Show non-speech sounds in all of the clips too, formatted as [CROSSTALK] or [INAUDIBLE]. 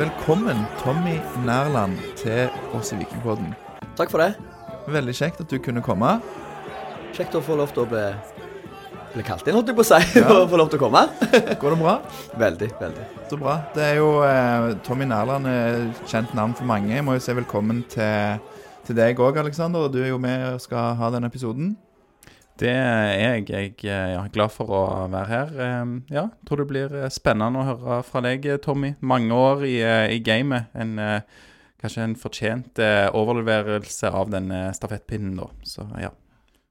Velkommen, Tommy Nærland, til oss i Vikingpodden. Takk for det. Veldig kjekt at du kunne komme. Kjekt å få lov til å bli, bli kalt inn, holdt jeg på å si. Ja. [LAUGHS] Få lov til å komme. Går det bra? veldig, veldig. Så bra. Det er jo eh, Tommy Nærland er kjent navn for mange. Jeg må jo si velkommen til, til deg òg, Aleksander. Du er jo med og skal ha den episoden. Det er jeg. Jeg er ja, glad for å være her. Eh, Ja, tror det blir eh, spennende å høre fra deg, eh, Tommy. Mange år i, eh, i gamet. En, eh, kanskje en fortjent eh, overleverelse av den eh, stafettpinnen, da. Så ja.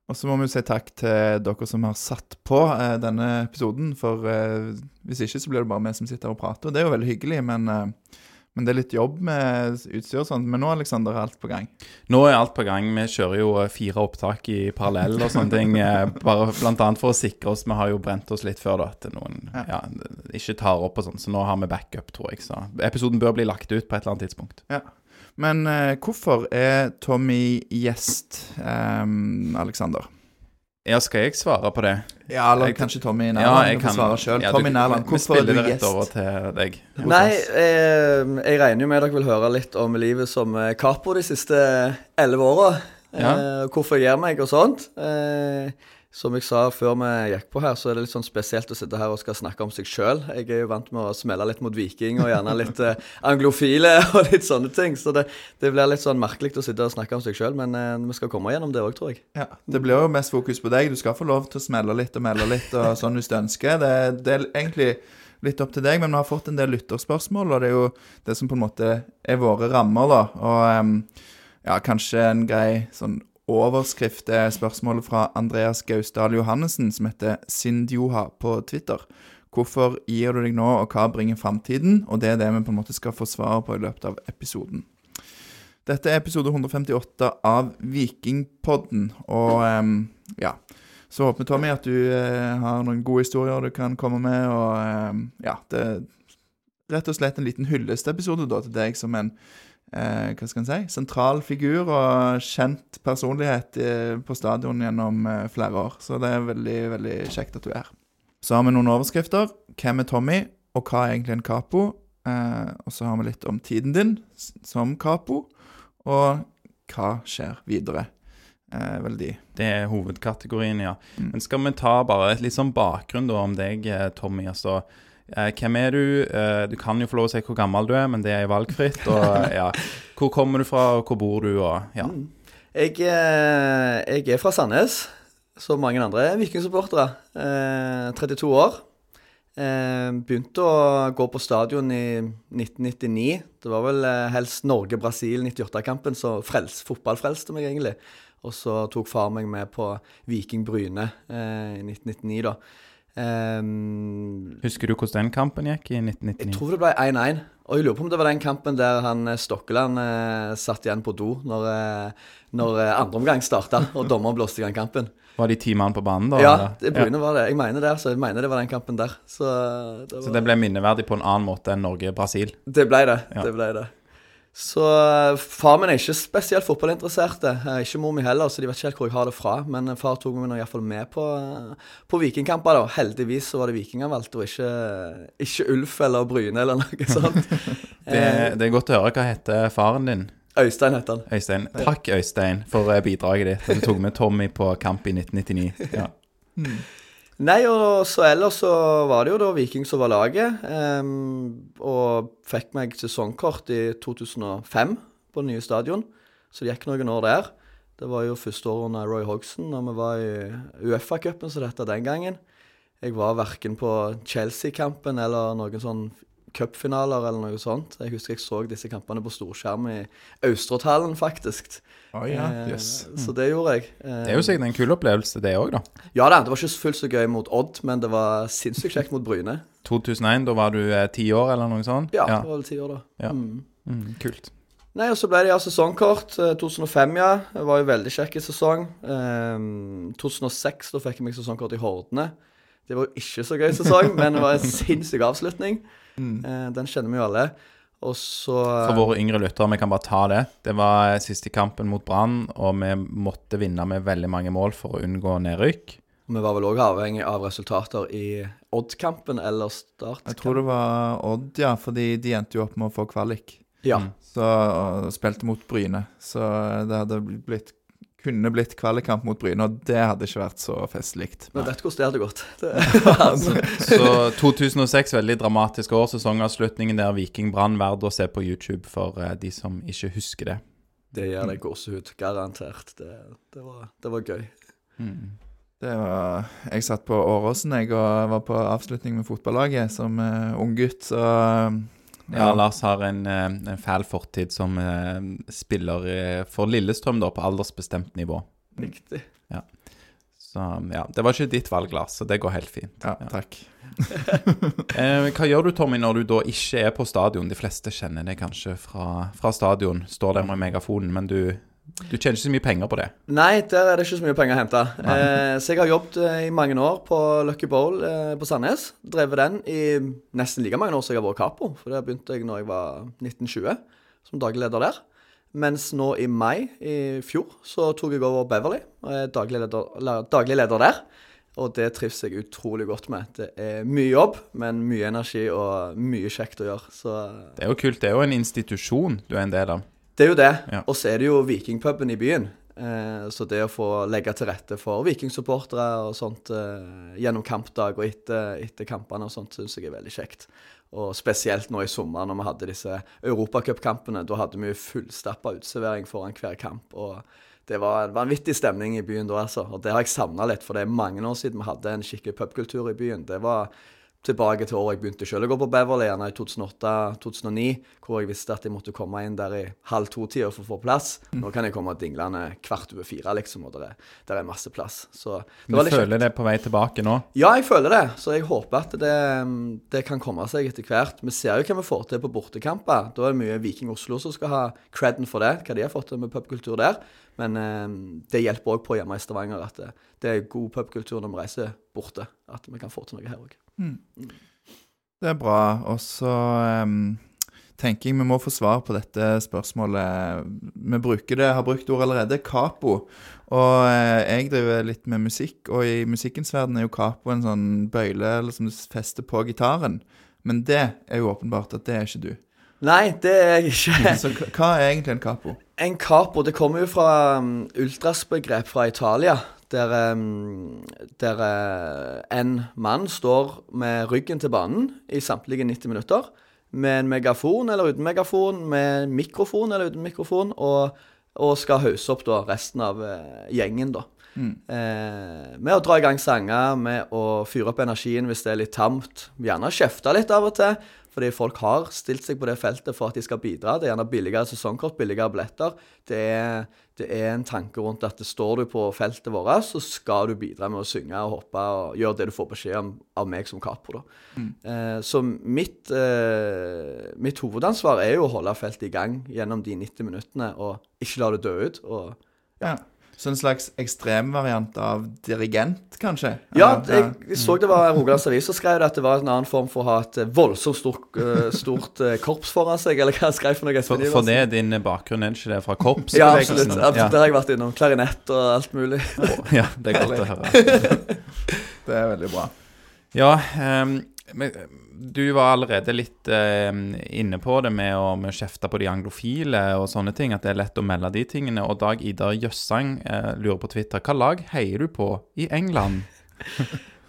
Og så må vi si takk til dere som har satt på eh, denne episoden. For eh, hvis ikke så blir det bare vi som sitter og prater. Og det er jo veldig hyggelig, men, eh, men det er litt jobb med utstyr og sånt. Men nå, Alexander, er alt på gang. Nå er alt på gang. Vi kjører jo eh, fire opptak i parallell og sånne ting. eh, Bare blant annet for å sikre oss. Vi har jo brent oss litt før da, at noen Ja. ja, ikke tar opp og sånn. Så nå har vi backup, tror jeg. Så episoden bør bli lagt ut på et eller annet tidspunkt. Ja. Men eh, hvorfor er Tommy gjest, um, Aleksander? Ja, skal jeg svare på det? Ja, eller Jeg- kanskje Tommy Ja, Nærland jeg kan kan svare sjøl. ja, Tommy Nærland, vi hvorfor er spiller du det rett over til deg. hos Nei, oss. eh, jeg regner jo med dere vil høre litt om livet som eh, capo de siste elleve åra. Ja. Eh, hvorfor jeg gjør meg og sånt. Eh, som jeg sa før vi gikk på her, så er det litt sånn spesielt å sitte her og skal snakke om seg sjøl. Jeg er jo vant med å smelle litt mot Viking og gjerne litt eh, [LAUGHS] anglofile [LAUGHS] og litt sånne ting. Så det, det blir litt sånn merkelig å sitte og snakke om seg sjøl, men eh, vi skal komme gjennom det òg, tror jeg. Ja, Det blir jo mest fokus på deg. Du skal få lov til å smelle litt og melde litt og sånn hvis du ønsker. Det, det er egentlig litt opp til deg, men vi har fått en del lytterspørsmål, og det er jo det som på en måte er våre rammer, da. Og um, ja, kanskje en grei sånn overskrift er spørsmålet fra Andreas Gausdal Johannessen, som heter Sindjoha på Twitter. Hvorfor gir du deg nå, og hva bringer framtiden? Og det er det vi på en måte skal få svar på i løpet av episoden. Dette er episode 158 av Vikingpodden, og um, ja. Så håper vi, Tommy, at du uh, har noen gode historier du kan komme med, og um, ja, det rett og slett en liten hyllestepisode da til deg som en eh, hva skal en si, sentral figur og kjent personlighet eh, på stadion gjennom eh, flere år. Så det er veldig, veldig kjekt at du er. Så har vi noen overskrifter. Hvem er Tommy, og hva er egentlig en capo? Eh, og så har vi litt om tiden din som capo, og hva skjer videre. Eh, veldig Det er hovedkategorien, ja. Mm. Men skal vi ta bare litt sånn bakgrunn da om deg, eh, Tommy. Altså, eh, hvem er du? Eh, du kan jo få lov å si hvor gammel du er, men det er valgfritt. Og [LAUGHS] ja, hvor kommer du fra, og hvor bor du, og ja. Mm. Jeg, eh, jeg er fra Sandnes, som mange andre vikingsupportere. Eh, 32 år. Eh, begynte å gå på stadion i 1999. Det var vel eh, helst Norge-Brasil 98-kampen som fotballfrelste meg, egentlig. Og så tok far meg med på Viking Bryne eh, i 1999, da. Eh, Husker du hvordan den kampen gikk i 1999? jeg tror det ble 1-1. Og jeg lurer på om det var den kampen der han eh, Stokkeland eh, satt igjen på do når, eh, når eh, andre omgang starta, og [LAUGHS] dommeren blåste i gang kampen. Var de ti mann på banen da? Ja, det Bryne var det. Jeg mener det, Så Jeg mener det var den kampen der. Så det, det, Så det ble minneverdig på en annen måte enn Norge-Brasil? det ble det. Ja. Det ble det. Så eh, far min er ikke spesielt fotballinteressert. eh, Ikke mor mi heller, så de vet ikke helt hvor jeg har det fra. Men eh, far tok meg iallfall med på, på vikingkamper. da. Heldigvis så var det Viking han valgte, og ikke, ikke Ulf eller Bryne eller noe [LAUGHS] sånt. Det, det er godt å høre. Hva heter faren din? Øystein heter han. Øystein. Takk, Øystein, for bidraget ditt. Du tok med Tommy på kamp i 1999. Ja. [LAUGHS] Nei, og så ellers så var det jo da Viking som var laget. Um, og fikk meg sesongkort i 2005 på det nye stadion. Så det gikk noen år der. Det var jo første året under Roy Hogson, da vi var i Uefa-cupen som det het den gangen. Jeg var verken på Chelsea-kampen eller noen sånn cupfinaler eller noe sånt. Jeg husker jeg så disse kampene på storskjerm i Austråthallen, faktisk. Oh, ja, Eh, mm. Så det gjorde jeg. Det er jo sikkert en kul opplevelse, det òg, da. Ja da, det var ikke fullt så gøy mot Odd, men det var sinnssykt kjekt mot Bryne. 2001, da var du eh, ti år eller noe sånt? Ja, det var vel ti år, da. Ja. Mm. Mm, kult. Nei, og så ble det ja sesongkort. eh, 2005, ja. Det var jo veldig kjekk sesong. Um, 2006, da fikk jeg meg sesongkort i Hordene. Det var jo ikke så gøy sesong, [LAUGHS] men det var en sinnssyk avslutning. Eh, den kjenner vi jo alle. Og så For våre yngre lyttere, vi kan bare ta det. Det var siste kampen mot Brann, og vi måtte vinne med veldig mange mål for å unngå nedrykk. Vi var vel òg avhengig av resultater i Odd-kampen eller Start. Jeg tror det var Odd, ja, fordi de endte jo opp med å få kvalik. Ja. Så og spilte mot Bryne. Så det hadde blitt kunne blitt kvalikkamp mot Bryne, og det hadde ikke vært så festlig. Vi vet hvordan det hadde gått. [LAUGHS] Det altså. [LAUGHS] Så 2006, veldig dramatisk år. Sesongavslutningen der Viking Brann verd å se på YouTube for eh, de som ikke husker det. Det gir deg gåsehud, garantert. Det, det, var, det var gøy. Det var, jeg satt på Åråsen jeg, og var på avslutning med fotballaget som uh, unggutt, så Ja, Lars har en, eh, en fæl fortid som eh, spiller eh, for Lillestrøm da, på aldersbestemt nivå. Riktig. Så ja, det var ikke ditt valg, Lars, så det går helt fint. Ja, takk. [LAUGHS] Eh, hva gjør du, Tommy, når du da ikke er på stadion? De fleste kjenner det kanskje fra, fra stadion, står der med megafonen, men du, du tjener ikke så mye penger på det. Nei, der er det ikke så mye penger å hente. Eh, så jeg har jobbet eh, i mange år på Lucky Bowl eh, på Sandnes. Drevet den i nesten like mange år som jeg har vært capo. For det begynte jeg når jeg var 1920, som daglig leder der. Mens nå i mai i fjor så tok jeg over Beverly og er daglig leder, daglig leder der. Og det trives jeg utrolig godt med. Det er mye jobb, men mye energi og mye kjekt å gjøre. Så Det er jo kult. Det er jo en institusjon du er en del av. det er jo det. Ja. Og så er det jo Vikingpuben i byen. Eh, så det å få legge til rette for vikingsupportere og sånt eh, gjennom kampdag og etter, etter kampene og sånt, syns jeg er veldig kjekt. Og spesielt nå i sommer når vi hadde disse europacupkampene. Da hadde vi fullstappa uteservering foran hver kamp. og det var en vanvittig stemning i byen da, altså. Og det har jeg savna litt, for det er mange år siden vi hadde en skikkelig pubkultur i byen. Det var tilbake til året jeg begynte selv å gå på Beverly, gjerne i 2008-2009, hvor jeg visste at jeg måtte komme inn der i halv to-tida for å få plass. Nå kan jeg komme dinglende kvart over fire, liksom, og der er, masse plass. Så det Du litt kjekt. føler det på vei tilbake nå? Ja, jeg føler det. Så jeg håper at det, det kan komme seg etter hvert. Vi ser jo hva vi får til på bortekamper. Da er det mye Viking Oslo som skal ha creden for det, hva de har fått til med pubkultur der. Men eh, det hjelper òg på hjemme i Stavanger at det, det er god pubkultur når vi reiser borte. At vi kan få til noe her òg. Det er bra. Og så um, tenker jeg vi må få svar på dette spørsmålet. Vi bruker det, har brukt ord allerede, capo. Og uh, jeg driver litt med musikk, og i musikkens verden er jo capo en sånn bøyle eller som du fester på gitaren. Men det er jo åpenbart at det er ikke du. Nei, det er jeg ikke. Så hva er egentlig en capo? En capo det kommer jo fra um, ultrasbegrep fra Italia, der, der uh, en mann står med ryggen til banen i samtlige 90 minutter, med en megafon eller uten megafon, med en mikrofon eller uten mikrofon, og, og skal hause opp da resten av uh, gjengen, da. Eh, med å dra i gang sanger, med å fyre opp energien hvis det er litt tamt. Gjerne kjefte litt av og til, fordi folk har stilt seg på det feltet for at de skal bidra. Det er gjerne billigere sesongkort, billigere billetter. Det er, det er en tanke rundt at står du på feltet vårt, så skal du bidra med å synge og hoppe og gjøre det du får beskjed om av meg som capo. Mm. Eh, så mitt, eh, mitt hovedansvar er jo å holde feltet i gang gjennom de 90 minuttene, og ikke la det dø ut. og Ja. Så en slags ekstremvariant av dirigent, kanskje? Ja, jeg så det var Rogalands Avis som skrev det, at det var en annen form for å ha et eh, voldsomt stort, eh, stort eh, korps foran seg, eller hva jeg skrev for noe. For, for det er din bakgrunn, er det ikke det? Fra Ja, korpsbevegelsen? absolutt. ja. Det har jeg vært innom. Klarinett og alt mulig. Ja, det er godt å høre. [LAUGHS] Det er veldig bra. Ja, ehm, men, du var allerede litt eh, inne på det med å, med å kjefte på de anglofile og sånne ting, at det er lett å melde de tingene. Og Dag Idar Jøssang eh, lurer på Twitter hva lag heier du på i England? [LAUGHS]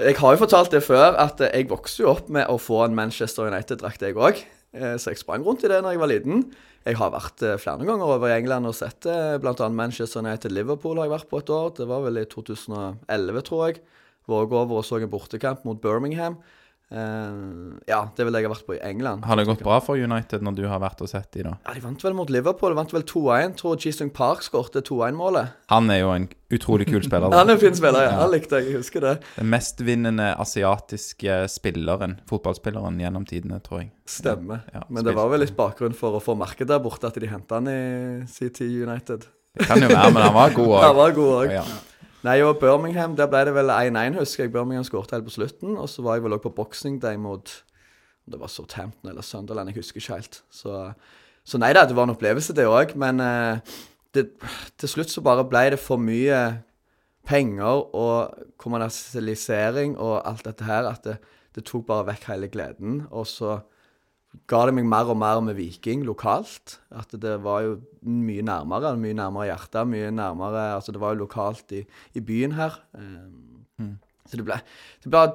Jeg har jo fortalt det før, at eh, jeg vokste jo opp med å få en Manchester United-drakt, jeg òg. Så jeg sprang rundt i det når jeg var liten. Jeg har vært eh, flere ganger over i England og sett det. Blant annet Manchester United-Liverpool har jeg vært på et år. Det var vel i 2011, tror jeg. Våg over og så en bortekamp mot Birmingham. Eh, ja, det vil jeg ha vært på i England. Har det gått bra for United når du har vært og sett de da? Ja, De vant vel mot Liverpool. De vant vel 2-1. Tror Cheestung Park skårte 2-1-målet. Han er jo en utrolig kul spiller. [LAUGHS] Han er en fin spiller, ja. Han likte jeg. Jeg husker det. Den mestvinnende asiatiske spilleren, fotballspilleren gjennom tidene, tror jeg. Stemmer. Ja, Men det var vel litt bakgrunn for å få merket der borte, at de henta han i CT United. Det kan jo være, men han var god [LAUGHS] Han òg. var god òg. Ja. Nei, og Birmingham, der ble det vel 1-1, husker jeg. Birmingham skåret helt på slutten. Og så var jeg vel òg på Boxing Day mot om det var Southampton eller Sunderland, jeg husker ikke helt. Så, så nei da, det var en opplevelse, det òg. Men eh, det, til slutt så bare ble det for mye penger og kommersialisering og alt dette her at det, det tok bare vekk hele gleden. Og så ga det meg mer og mer med Viking lokalt. At det var jo mye nærmere, mye nærmere hjertet. mye nærmere, altså Det var jo lokalt i, i byen her. Mm. Så det ble, det ble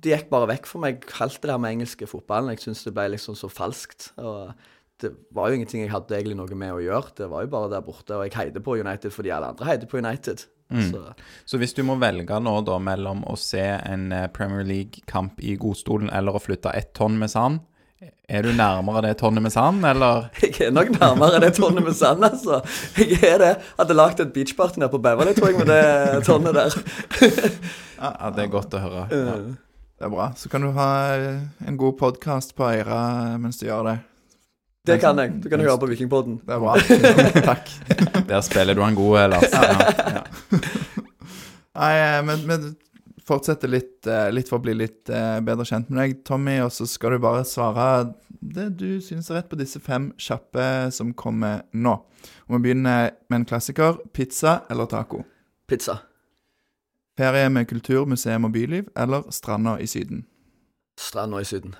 Det gikk bare vekk for meg, alt det der med engelske fotballen. Jeg syns det ble liksom så falskt. og det var jo ingenting jeg hadde egentlig noe med å gjøre. Det var jo bare der borte. Og jeg heide på United fordi alle andre heide på United. Så Så hvis du må velge nå da mellom å se en eh, Premier League-kamp i godstolen eller å flytte ett tonn med sand, er du nærmere det tonnet med sand, eller? [LAUGHS] jeg er nok nærmere det tonnet med sand, altså. Jeg er det. Hadde lagd et beachparty nede på Beverly, tror jeg, med det tonnet der. Ja, det er godt å høre. Ja. Det er bra. Så kan du ha eh, en god podkast på Eira mens du gjør det. Det kan jeg. Du kan høre på Vikingpodden. Det er bra. [LAUGHS] Takk. [LAUGHS] Der spiller du han god, Lars. Ja. Ja. Nei, eh, men, men fortsette litt, eh, litt for å bli litt eh, bedre kjent med deg, Tommy. Og så skal du bare svare det du syns er rett på disse fem kjappe som kommer nå. Og Vi begynner med en klassiker. Pizza eller taco? Pizza. Ferie med kultur, museum og byliv eller stranda i Syden? Stranda i Syden.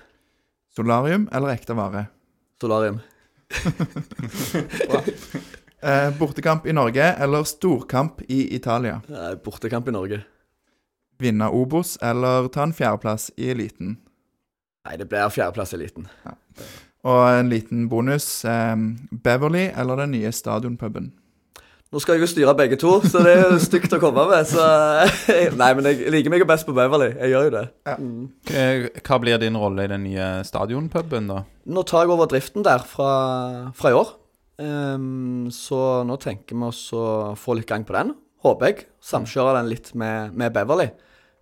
Solarium eller ekte vare? Solarium. [LAUGHS] Eh, bortekamp i Norge eller storkamp i Italia? Eh, Bortekamp i Norge. Vinne Obos eller ta en fjerdeplass i eliten? Nei, det blir fjerdeplass i eliten. Og en liten bonus. Eh, Beverly eller den nye stadionpuben? Nå skal jeg jo styre begge to, så det er jo stygt å komme med. Så [LAUGHS] Nei, men jeg liker meg jo best på Beverly. Jeg gjør jo det. Mm. Eh, Hva blir din rolle i den nye stadionpuben, da? Nå tar jeg over driften der fra, fra i år. Um, så nå tenker vi oss å få litt gang på den, håper jeg. Samkjøre den litt med, med Beverly.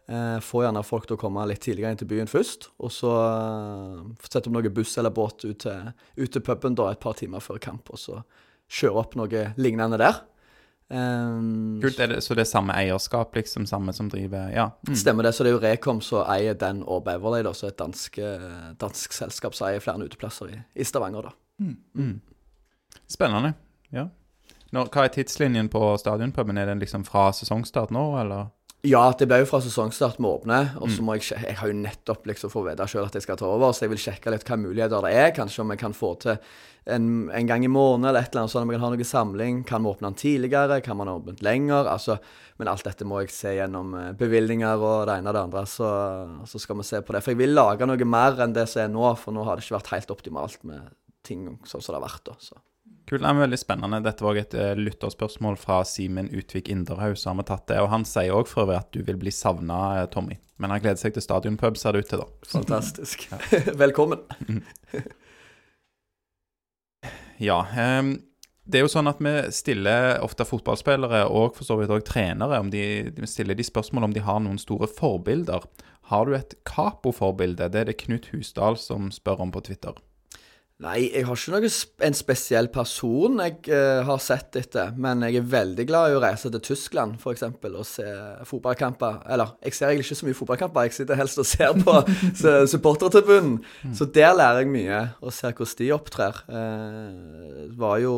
Eh, få gjerne folk til å komme litt tidligere inn til byen først. Og så eh, sette opp noe buss eller båt ut til, ut til puben da et par timer før kamp, og så kjøre opp noe lignende der. Um, Kult, det, Så det er samme eierskap, liksom? Samme som driver Ja. Mm. Stemmer det. Så det er jo Rekom som eier den og Beverly, da, så et dansk, dansk selskap som eier flere uteplasser i, i Stavanger. da. Mm. Spennende. Ja. Når, hva er tidslinjen på stadionpuben? Er den liksom fra sesongstart nå, eller? Ja, det ble jo fra sesongstart vi åpner. Og så må jeg Jeg har jo nettopp liksom fått vite sjøl at jeg skal ta over, så jeg vil sjekke litt hva muligheter det er. Kanskje om jeg kan få til en, en gang i måneden eller et eller annet sånn om vi kan ha noe samling. Kan vi åpne den tidligere? Kan man åpne den lenger? Altså, men alt dette må jeg se gjennom eh, bevilgninger og det ene og det andre. Så, så skal vi se på det. For jeg vil lage noe mer enn det som er nå, for nå har det ikke vært helt optimalt med ting sånn som det har vært. da, så. Kult, det er veldig spennende. Dette var et uh, lytterspørsmål fra Simen Utvik Inderhaug, så har vi tatt det. Og han sier òg for øvrig at du vil bli savna, Tommy. Men han gleder seg til stadionpub, ser det ut til, da. Fantastisk. [LAUGHS] Velkommen. [LAUGHS] Ja. Um, det er jo sånn at vi stiller ofte fotballspillere og for så vidt òg trenere om de, de stiller de spørsmål om de har noen store forbilder. Har du et Capo-forbilde? Det er det Knut Husdal som spør om på Twitter. Nei, jeg har ikke noe, en spesiell person jeg eh, har sett etter. Men jeg er veldig glad i å reise til Tyskland for eksempel, og se fotballkamper. Eller, jeg ser egentlig ikke så mye fotballkamper, jeg sitter helst og ser på [LAUGHS] supportertribunen. Mm. Så der lærer jeg mye, og ser hvordan de opptrer. Eh, var jo,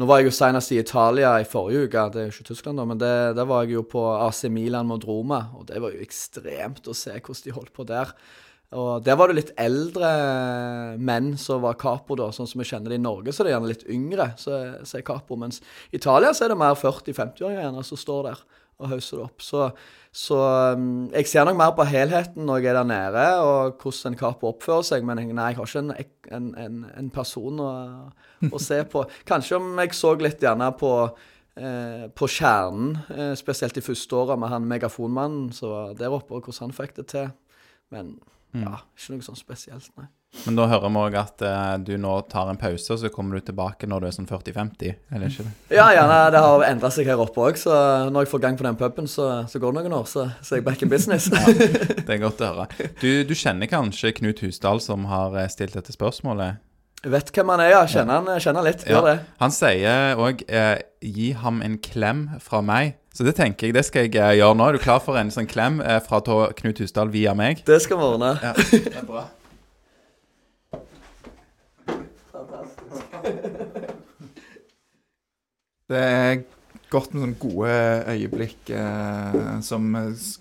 nå var jeg jo senest i Italia i forrige uke, det er jo ikke Tyskland da, men det, der var jeg jo på AC Milan mot Roma, og det var jo ekstremt å se hvordan de holdt på der. Og der var det litt eldre menn som var capo, da, sånn som vi kjenner det i Norge. Så det er gjerne litt yngre som er- capo. Mens i Italia så er det mer 40-50-åringer gjerne som står der og hauser det opp. Så, så um, jeg ser nok mer på helheten når jeg er der nede, og hvordan en capo oppfører seg. Men jeg, nei, jeg har ikke en, en, en, en person å, å se på. [LAUGHS] Kanskje om jeg så litt gjerne på Eh, på kjernen, eh, spesielt de første åra med han megafonmannen som var der oppe, og hvordan han fikk det til. Men Ja, ikke noe sånn spesielt, nei. Men da hører vi òg at eh, du nå tar en pause, og så kommer du tilbake når du er sånn 40-50, eller ikke? Ja, ja, nei, det har endra seg her oppe òg, så når jeg får gang på den puben, så, så går det noen år, så, så er jeg back in business. [LAUGHS] Det er godt å høre. Du, du kjenner kanskje Knut Husdal, som har eh, stilt dette spørsmålet? Vet hvem han er, ja. Kjenner han kjenner han litt. Gjør det. Han sier òg eh, 'gi ham en klem fra meg'. Så det tenker jeg, det skal jeg eh, gjøre nå. Er du klar for en sånn klem eh, fra to- Knut Husdal via meg? Det skal vi ordne. Ja, [LAUGHS] det er bra. Det er godt med sånne gode øyeblikk eh, som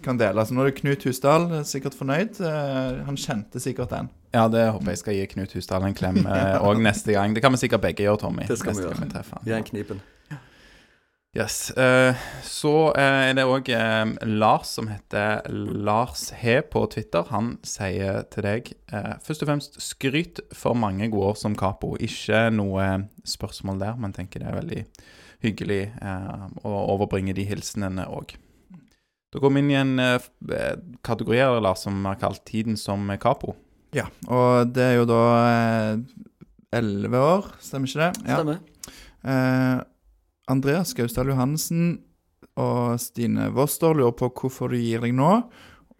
kan deles. Nå er det Knut Husdal eh, sikkert fornøyd. Eh, han kjente sikkert den. Ja, det håper jeg skal gi Knut Husdal en klem [LAUGHS] òg neste gang. Det kan vi sikkert begge gjøre, Tommy. Det skal vi gjøre. Gi en knipen. Yes. eh, så eh, er det òg Lars som heter Lars He på Twitter. Han sier til deg eh, først og fremst skryt for mange gode år som kapo. Ikke noe spørsmål der, men tenker det er veldig hyggelig eh, å overbringe de hilsenene òg. Da går vi inn i en eh, eh, kategori Lars, som er kalt 'Tiden som kapo'. Ja, og det er jo da elleve år, stemmer ikke det? Ja. Stemmer. Eh, Andreas Gausdal Johannessen og Stine Woster lurer på hvorfor du gir deg nå.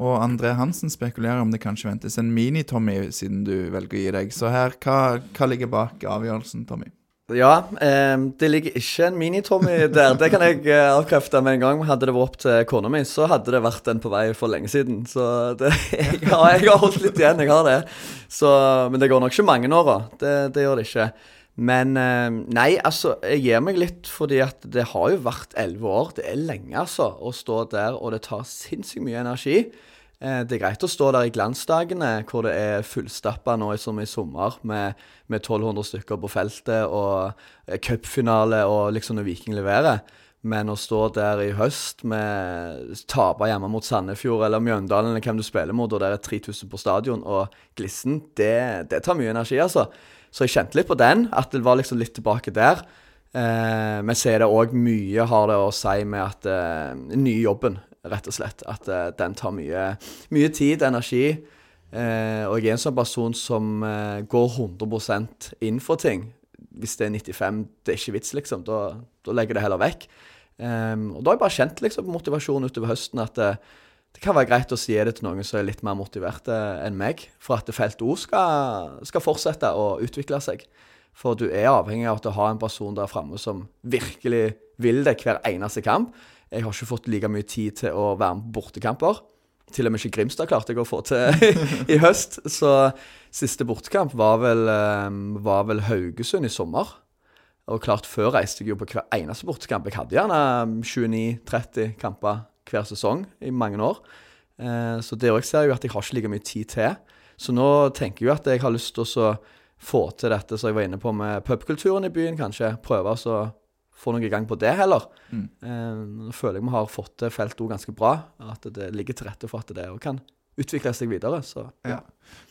Og André Hansen spekulerer om det kanskje ventes en mini-Tommy, siden du velger å gi deg. Så her, hva, hva ligger bak avgjørelsen, Tommy? Ja, um, det ligger ikke en mini-Tommy der. Det kan jeg uh, avkrefte med en gang. Hadde det vært opp til kona mi, så hadde det vært den på vei for lenge siden. Så det, jeg, har, jeg har holdt litt igjen, jeg har det. Så, men det går nok ikke mange åra. Det, det gjør det ikke. Men eh, nei, altså, jeg gir meg litt fordi at det har jo vært elleve år. Det er lenge, altså, å stå der, og det tar sinnssykt mye energi. Eh, Det er greit å stå der i glansdagene hvor det er fullstappa nå som i sommer, med, med 1200 stykker på feltet og eh, cupfinale og liksom når Viking leverer. Men å stå der i høst med tape hjemme mot Sandefjord eller Mjøndalen eller hvem du spiller mot, og der er 3000 på stadion og glissen, det, det tar mye energi, altså. Så jeg kjente litt på den, at det var liksom litt tilbake der. Eh, men så er det òg mye har det å si med at eh, nye jobben, rett og slett. At uh, den tar mye, mye tid, energi. Uh, og jeg er en sånn person som uh, går 100% inn for ting. Hvis det er 95, det er ikke vits, liksom. Da, da legger det heller vekk. Um, og da har jeg bare kjent liksom, på motivasjonen utover høsten at eh, det kan være greit å si det til noen som er litt mer motiverte enn meg, for at feltet òg skal, skal fortsette å utvikle seg. For du er avhengig av å ha en person der framme som virkelig vil deg hver eneste kamp. Jeg har ikke fått like mye tid til å være med på bortekamper. Til og med ikke Grimstad klarte jeg å få til [LAUGHS] i høst. Så siste bortekamp var vel, eh, var vel Haugesund i sommer. Og klart, før reiste jeg jo på hver eneste bortekamp. Jeg hadde gjerne 29-30 kamper hver sesong i mange år. Eh, så det òg ser jeg jo at jeg har ikke like mye tid til. Så nå tenker jeg jo at jeg har lyst til å få til dette som jeg var inne på med pubkulturen i byen, kanskje. Prøve å så få noe i gang på det heller. Mm. Eh, Nå føler jeg vi har fått til feltet ganske bra. At det ligger til rette for at det kan utvikle seg videre. Så Ja.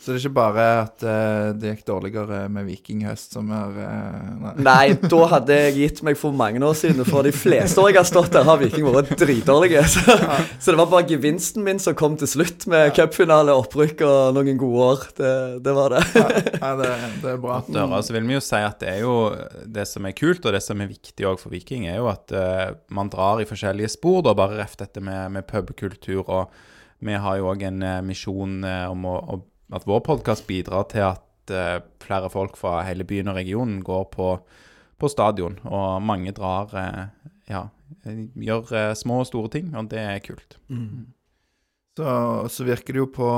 Så det er ikke bare at uh, det gikk dårligere med Viking høst som er uh, Nei. [LAUGHS] Nei, da hadde jeg gitt meg for mange år siden. For de fleste år jeg har stått der, har Viking vært dritdårlige. [LAUGHS] Så, så det var bare gevinsten min som kom til slutt, med cupfinale, opprykk og noen gode år. Det, det var det. Ja, det, det er bra. Døra. Så vil vi jo si at det er jo det som er kult, og det som er viktig òg for Viking, er jo at uh, man drar i forskjellige spor, da, bare reft dette med, med pubkultur. Og vi har jo òg en eh, misjon eh, om å, å, at vår podkast bidrar til at uh, flere folk fra hele byen og regionen går på, på stadion. Og mange drar uh, Ja, gjør uh, små og store ting, og det er kult. Så, så virker det jo på,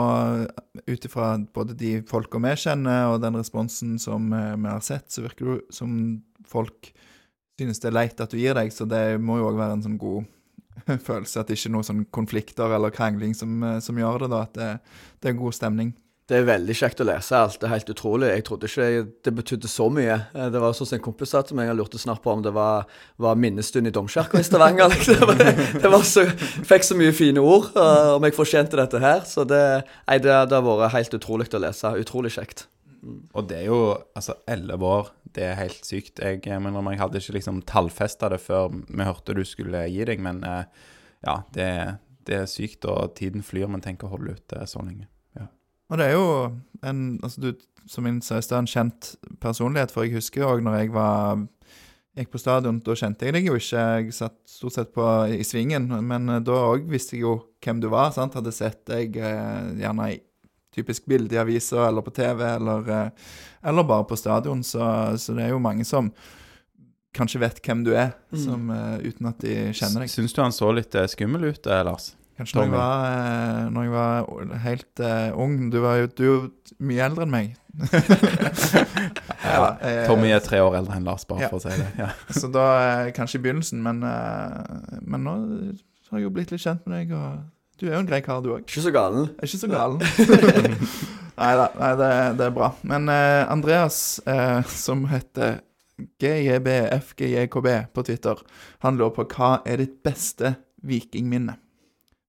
ut ifra både de folka vi kjenner, og den responsen som vi har sett, så virker det jo som folk synes det er leit at du gir deg, så det må jo òg være en sånn god [LAUGHS] følelse at det ikke er noen sånn konflikter eller krangling som, eh, som gjør det, da. At det, det er god stemning. Det er veldig kjekt å lese alt. Det er helt utrolig. Jeg trodde ikke det betydde så mye. Eh, Det var sånn som en kompis sa til meg, jeg lurte snart på om det var, var minnestund i domkirka i Stavanger. [LAUGHS] Liksom. Det var så, fikk så mye fine ord, eh, om jeg fortjente dette her. Så det, nei, det, det har vært helt utrolig å lese. Utrolig kjekt. Og det er jo altså elleve år. Det er helt sykt. Jeg, mener, jeg hadde ikke liksom tallfesta det før vi hørte du skulle gi deg, men eh, ja, det, det er sykt, og tiden flyr. Men tenk å holde ut det så lenge. Ja. Og det er jo en altså du, Som min søster, en kjent personlighet. For jeg husker òg når jeg var gikk på stadion, da kjente jeg deg jo ikke. Jeg satt stort sett på i svingen, men eh, da òg visste jeg jo hvem du var. sant? Hadde sett deg eh, gjerne i typisk bilde i avisa eller på TV, eller, eh, eller bare på stadion. Så, så det er jo mange som kanskje vet hvem du er, Mm. som, eh, uten at de kjenner deg. Syns du han så litt eh, skummel ut, Lars? Kanskje når jeg, var, når jeg var helt uh, ung Du var jo du mye eldre enn meg. [LAUGHS] Ja, [LAUGHS] Tommy er tre år eldre enn Lars, bare Ja. for å si det. Ja. [LAUGHS] Så da Kanskje i begynnelsen, men, uh, men nå har jeg jo blitt litt kjent med deg, og du er jo en grei kar, du òg. Ikke så galen. Er ikke så galen. nei [LAUGHS] da, det, det er bra. Men uh, Andreas, uh, som heter GJBFGJKB på Twitter, han lurer på hva er ditt beste vikingminne?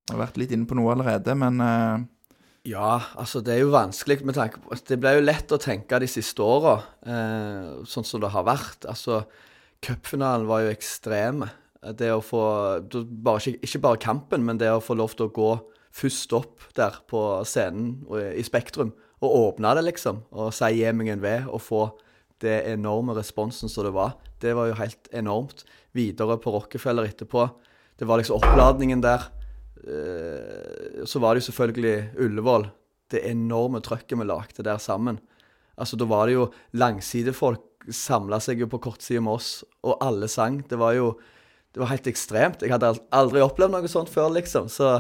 Jeg har vært litt inne på noe allerede, men uh... Ja, altså det er jo vanskelig med tanke på Det ble jo lett å tenke de siste åra, sånn som det har vært. Altså, cupfinalen var jo ekstreme. Det å få bare, ikke, bare kampen, men det å få lov til å gå først opp der på scenen i Spektrum og åpne det, liksom, og si 'gi meg en ved', og få det enorme responsen som det var. Det var jo helt enormt. Videre på Rockefeller etterpå. Det var liksom oppladningen der. Eh, så var det jo selvfølgelig Ullevål. Det enorme trøkket vi lagde der sammen. Altså, Da var det jo langsidefolk samla seg jo på kortsida med oss, og alle sang. Det var jo det var helt ekstremt. Jeg hadde aldri opplevd noe sånt før, liksom. Så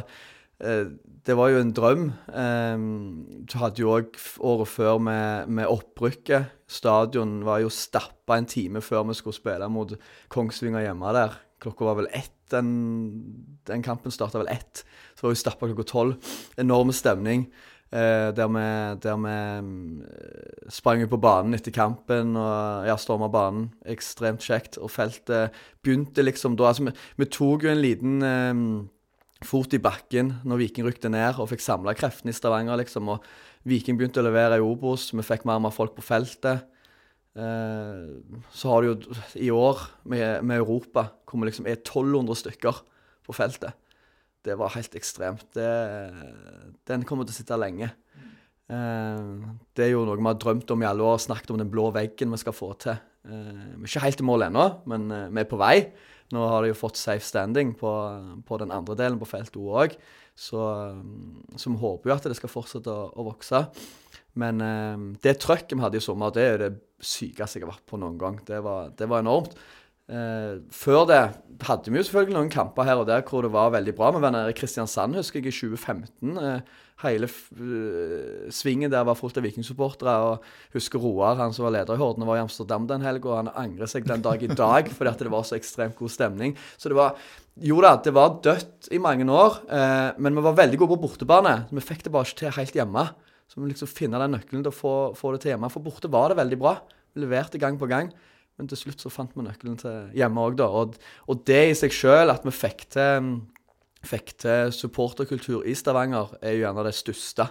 eh, det var jo en drøm. Du hadde jo òg året før med, med opprykket. Stadion var jo stappa en time før vi skulle spille mot Kongsvinger hjemme der. Klokka var vel ett. Den, den kampen starta vel ett. Så var vi stappa klokka tolv. Enorm stemning. Eh, der vi, der vi mm, sprang på banen etter kampen og ja, storma banen. Ekstremt kjekt. Og feltet begynte liksom da Altså, vi, vi tok jo en liten eh, fot i bakken når Viking rykte ned og fikk samla kreftene i Stavanger, liksom. Og Viking begynte å levere i Obos. Vi fikk mer og mer folk på feltet. Eh, så har du jo i år med, med Europa, hvor vi liksom er 1200 stykker på feltet. Det var helt ekstremt. Det, den kommer til å sitte lenge. Eh, det er jo noe vi har drømt om i alle år, snakket om den blå veggen vi skal få til. Eh, vi er ikke helt i mål ennå, men eh, vi er på vei. Nå har de jo fått safe standing på, på den andre delen på feltet òg, så, så vi håper jo at det skal fortsette å, å vokse. Men det trøkket vi hadde i sommer, det er det sykeste jeg har vært på noen gang. Det var, det var enormt. Eh, før det hadde vi jo selvfølgelig noen kamper her og der hvor det var veldig bra. Var nede i Kristiansand, husker jeg, i 2015. Eh, hele eh, svingen der var fullt av vikingsupportere. Og husker Roar, han som var leder i Horden, var i Amsterdam den helga, og han angrer seg den dag i dag fordi at det var så ekstremt god stemning. Så det var Jo da, det var dødt i mange år, eh, men vi var veldig gode på bortebane. Vi fikk det bare ikke til helt hjemme. Så vi liksom finne den nøkkelen til å få, få det til hjemme. For borte var det veldig bra. Vi leverte gang på gang. Men til slutt så fant vi nøkkelen til hjemme òg, da. Og, og det i seg sjøl, at vi fikk til, fikk til supporterkultur i Stavanger, er jo gjerne det største.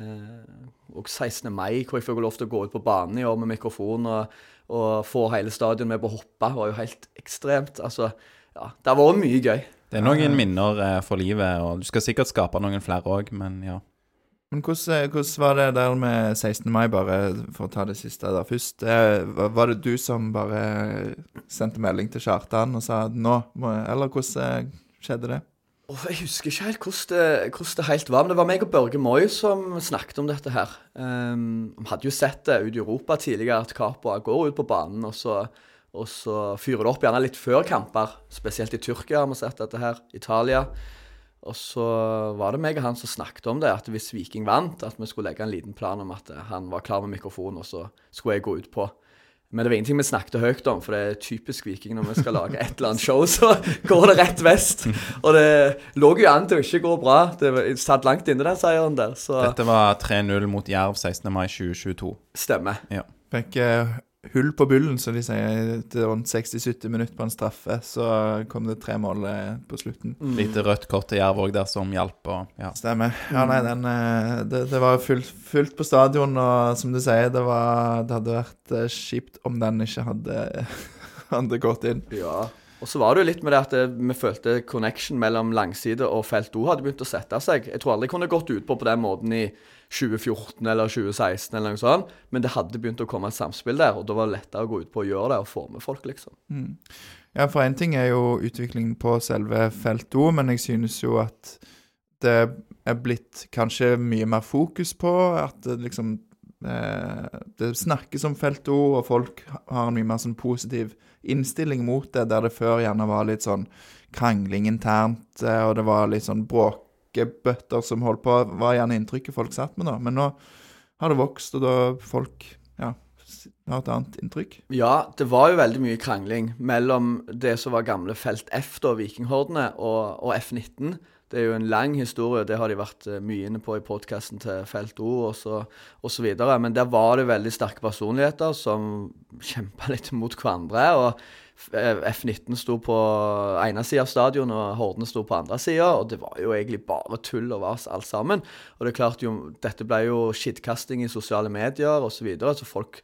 Eh, og 16. mai, hvor jeg fikk lov til å gå ut på banen i år med mikrofon og, og få hele stadion med på å hoppe, var jo helt ekstremt. Altså, ja, det har vært mye gøy. Det er noen minner eh, for livet, og du skal sikkert skape noen flere òg, men ja. Men hvordan, hvordan var det der med 16. mai, bare for å ta det siste der først? Eh, var- det du som bare sendte melding til Kjartan og sa nå må Eller hvordan eh, skjedde det? Oh, jeg husker ikke helt hvordan det, hvordan det helt var, men det var meg og Børge Moi som snakket om dette her. Um, hadde jo sett det ute i Europa tidligere, at Capoa går ut på banen, og så, og så fyrer det opp gjerne litt før kamper. Spesielt i Tyrkia har vi sett dette her. Italia. Og så var det meg og han som snakket om det, at hvis Viking vant, at vi skulle legge en liten plan om at han var klar med mikrofonen, og så skulle jeg gå ut på. Men det var ingenting vi snakket høyt om, for det er typisk Viking når vi skal lage et eller annet show, så [LAUGHS] går det rett vest. Og det lå jo an til å ikke gå bra. Det var- satt langt inne, den seieren der. Så Dette var 3-0 mot Jerv 16. mai 2022. stemmer. Fikk eh, hull på bullen, som de sier. Etter rundt 60-70 minutter på en straffe, så kom det tre mål eh, på slutten. Mm. Lite rødt kort til Jerv òg der som hjalp. Og, ja. Stemmer. Ja, nei, den, eh, det, det var fullt, fullt på stadion, og som du sier, det, var, det hadde vært eh, kjipt om den ikke hadde, [LAUGHS] hadde gått inn. Ja. Og så var det jo litt med det at det, vi følte connection mellom langside og felt O hadde begynt å sette seg. Jeg tror aldri jeg kunne gått utpå på den måten i 2014 eller 2016 eller noe sånt. Men det hadde begynt å komme et samspill der, og da var det lettere å gå ut på å gjøre det og få med folk, liksom. Mm. Ja, for én ting er jo utviklingen på selve felt O, men jeg synes jo at det er blitt kanskje mye mer fokus på at det liksom eh, Det snakkes om felt O, og folk har en mye mer sånn positiv innstilling mot det, der det før gjerne var litt sånn krangling internt, eh, og det var litt sånn bråkebøtter som holdt på, var gjerne inntrykket folk satt med da. Men nå har det vokst, og da folk ja, har et annet inntrykk. Ja, det var jo veldig mye krangling mellom det som var gamle Felt F, da, Vikinghordene, og, og F-19. Det er jo en lang historie, det har de vært eh, mye inne på i podkasten til Felt O videre. Men der var det veldig sterke personligheter som kjempa litt mot hverandre. og F-19 sto på ene sida av stadion, og Hordene sto på andre sida. Og det var jo egentlig bare tull og vas alt sammen. Og det er klart jo, dette ble jo skittkasting i sosiale medier osv. Så, videre, så folk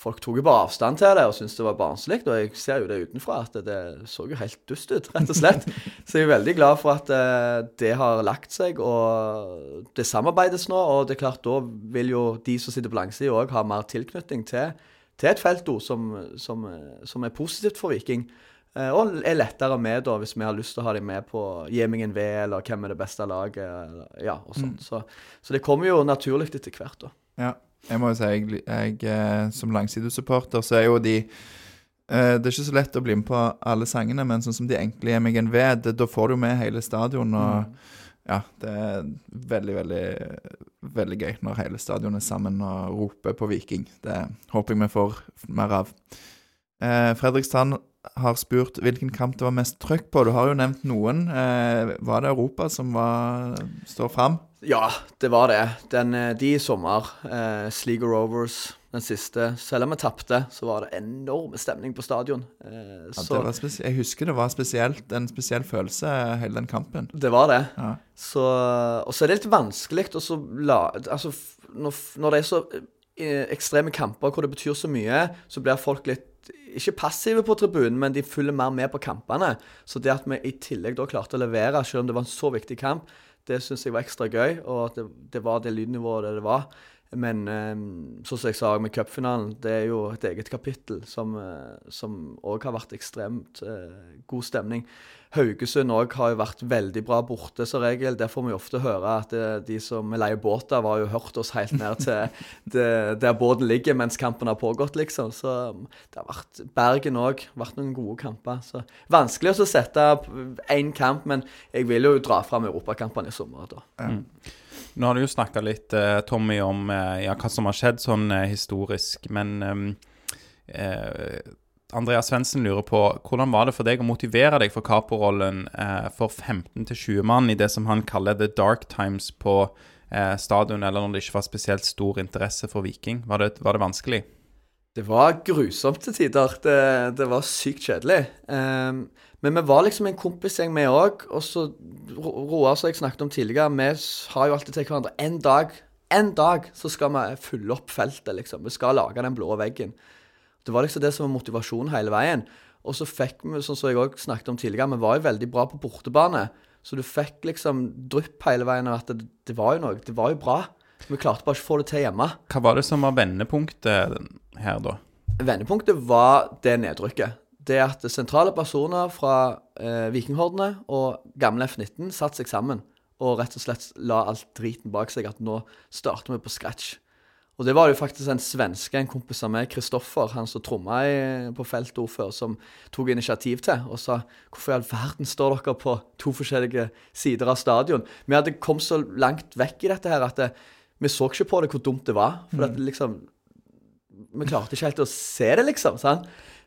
folk tok jo bare avstand til det og syntes det var barnslig. Og jeg ser jo det utenfra at det, det, så jo helt dust ut, rett og slett. [LAUGHS] Så jeg er veldig glad for at uh, det har lagt seg, og det samarbeides nå. Og det er klart, da vil jo de som sitter på langsida òg ha mer tilknytning til, til et felto som, som, som, er positivt for Viking. Uh, og er lettere med da, hvis vi har lyst til å ha dem med på Gjemingen V, eller hvem er det beste laget, eller, ja, og sånt. Mm. Så, så, det kommer jo naturlig etter hvert, da. Ja. Jeg må jo si, jeg, jeg eh, som langsidesupporter, så er jo de eh, Det er ikke så lett å bli med på alle sangene, men sånn som de enkle gir V, da får du med hele stadion. og mm. Ja, det er veldig, veldig veldig gøy når hele stadionet er sammen og roper på Viking. Det håper jeg vi får mer av. Eh, Fredrik Strand har spurt hvilken kamp det var mest trøkk på. Du har jo nevnt noen. Eh, var det Europa som var, står fram? Ja, det var det. Den, eh, de i sommer, eh, Sligo Rovers, den siste Selv om vi tapte, så var det enorm stemning på stadion. Eh, ja, jeg husker det var spesielt, en spesiell følelse, hele den kampen. Det var det. Ja. Så, og så er det litt vanskelig å Altså, når, når det er så eh, ekstreme kamper hvor det betyr så mye, så blir folk litt ikke passive på tribunen, men de følger mer med på kampene. Så det at vi i tillegg da klarte å levere, selv om det var en så viktig kamp, det syns jeg var ekstra gøy. Og at det, det var det lydnivået det, det var. Men sånn som jeg sa med cupfinalen, det er jo et eget kapittel som òg eh, har vært ekstremt eh, god stemning. Haugesund òg har jo vært veldig bra borte som regel. Der får vi ofte høre at det, de som leier båt har jo hørt oss helt ned til [LAUGHS] det, der båten ligger mens kampen har pågått, liksom. Så det har vært Bergen òg. Vært noen gode kamper. Så vanskelig å sette én kamp, men jeg vil jo dra fram europakampene i sommer. da. Mm. Nå har du jo snakka litt, eh, Tommy, om eh, ja, hva som har skjedd sånn eh, historisk, men um, eh, Andreas Svendsen lurer på hvordan var det for deg å motivere deg for caporollen eh, for 15-20 mann i det som han kaller the dark times på eh, stadion, eller når det ikke var spesielt stor interesse for Viking? Var det, var det vanskelig? Det var grusomt til tider. Det, det var sykt kjedelig. Um, men vi var liksom en kompisgjeng, vi òg. Og så Roar, som jeg snakket om tidligere, vi har jo alltid til hverandre En dag, en dag så skal vi fylle opp feltet, liksom. Vi skal lage den blå veggen. Det var liksom det som var motivasjonen hele veien. Og så fikk vi, sånn som jeg òg snakket om tidligere, vi var jo veldig bra på bortebane. Så du fikk liksom drypp hele veien av at det, det, var jo noe. Det var jo bra. Vi klarte bare ikke å få det til hjemme. Hva var det som var vendepunktet her, da? Vendepunktet var det nedrykket. Det at sentrale personer fra eh, Vikinghordene og gamle F-19 satte seg sammen og rett og slett la alt driten bak seg. At nå starter vi på scratch. Og det var jo faktisk en svenske, en kompis av meg, Kristoffer, han som tromma på feltet før, som tok initiativ til og sa hvorfor i all verden står dere på to forskjellige sider av stadion? Vi hadde kommet så langt vekk i dette her at det, vi så ikke på det hvor dumt det var. For at, liksom Vi klarte ikke helt å se det, liksom. sant?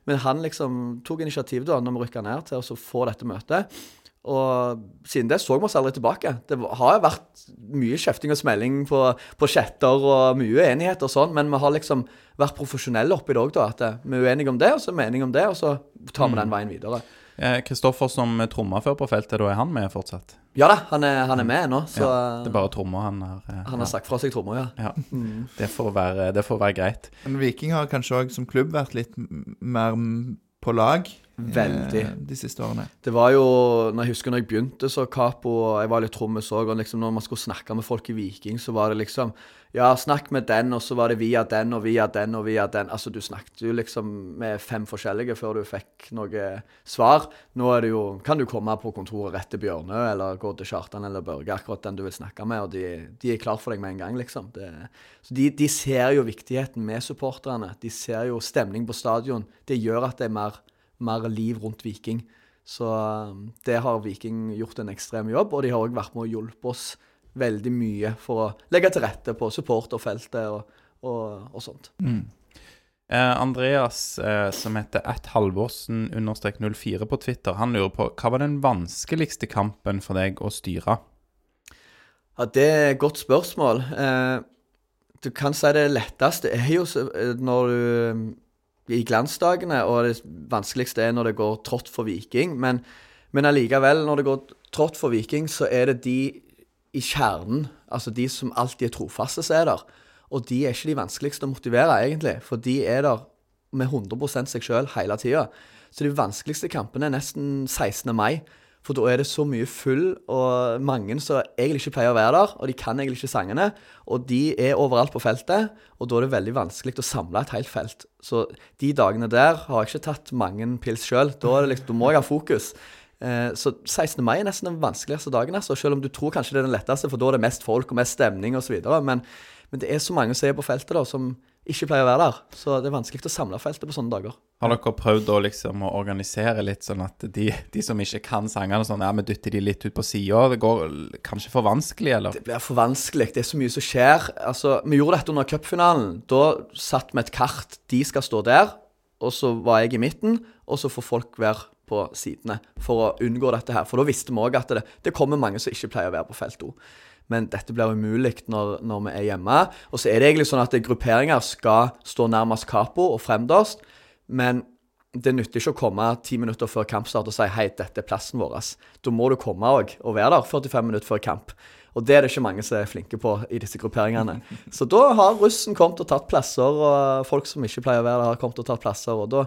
Men han liksom tok initiativ da når vi rykka ned til å få dette møtet. Og siden det så vi oss aldri tilbake. Det har vært mye kjefting og smelling på, på chatter og mye uenighet og sånn, men vi har liksom vært profesjonelle oppi det òg, da. At vi er uenige om det, og så er vi enige om det, og så tar vi mm. den veien videre. Kristoffer som tromma før på feltet, da er han med fortsatt? Ja da, han er, han er med ennå. Ja, det er bare trommer han har ja. Han har sagt fra seg trommer, ja. ja. Mm. Det, får være, det, får være, greit. Men Viking har kanskje òg som klubb vært litt mer på lag Veldig. eh, de siste årene. Det var jo når Jeg husker når jeg begynte så Capo, jeg var litt trommis òg, og liksom når man skulle snakke med folk i Viking, så var det liksom Ja, snakk med den, og så var det via den og via den og via den. Altså, du snakket jo liksom med fem forskjellige før du fikk noe svar. Nå er det jo Kan du komme på kontoret rett til Bjørnø, eller gå til Kjartan eller Børge, akkurat den du vil snakke med, og de, de er klar for deg med en gang, liksom. Det, så de, de ser jo viktigheten med supporterne. De ser jo stemning på stadion. Det gjør at det er mer mer liv rundt Viking. Så um, det har Viking gjort en ekstrem jobb, og de har òg vært med og hjulpet oss veldig mye for å legge til rette på supporterfeltet og, og, og sånt. Eh, Andreas, eh, som heter at halvorsen-04 på Twitter, han lurer på hva var den vanskeligste kampen for deg å styre? Ja, Det er et godt spørsmål. Eh, du kan si det letteste er jo eh, når du I glansdagene, og det vanskeligste er når det går trått for Viking. Men, men allikevel, når det går trått for Viking, så er det de i kjernen, altså de som alltid er trofaste, som er der. Og de er ikke de vanskeligste å motivere, egentlig. For de er der med 100 seg sjøl hele tida. Så de vanskeligste kampene er nesten 16. mai. For da er det så mye full, og mange som egentlig ikke pleier å være der. Og de kan egentlig ikke sangene. Og de er overalt på feltet, og da er det veldig vanskelig å samle et helt felt. Så de dagene der har jeg ikke tatt mange pils sjøl. Da, liksom, da må jeg ha fokus. Eh, så 16. mai er nesten den vanskeligste dagen, altså, selv om du tror kanskje det er den letteste, for da er det mest folk og mest stemning osv. Men, men det er så mange som er på feltet da, som ikke pleier å være der. Så det er vanskelig å samle feltet på sånne dager. Har dere prøvd å liksom å organisere litt sånn at de, de som ikke kan sangene, sånn, ja, vi dytter de litt ut på sida? Det går kanskje for vanskelig, eller? Det blir for vanskelig. Det er så mye som skjer. Altså, Vi gjorde dette under cupfinalen. Da satt vi et kart. De skal stå der, og så var jeg i midten, og så får folk være på sidene for å unngå dette her. For da visste vi òg at det, det kommer mange som ikke pleier å være på felt O. Men dette blir umulig når, når vi er hjemme. Og så er det egentlig sånn at grupperinger skal stå nærmest Capo og fremderst. Men det nytter ikke å komme ti minutter før kampstart og si hei, dette er plassen vår. Da må du komme og, og være der 45 minutter før kamp. Og det er det ikke mange som er flinke på i disse grupperingene. [LAUGHS] Så da har russen kommet og tatt plasser, og folk som ikke pleier å være der, har kommet og tatt plasser. Og da,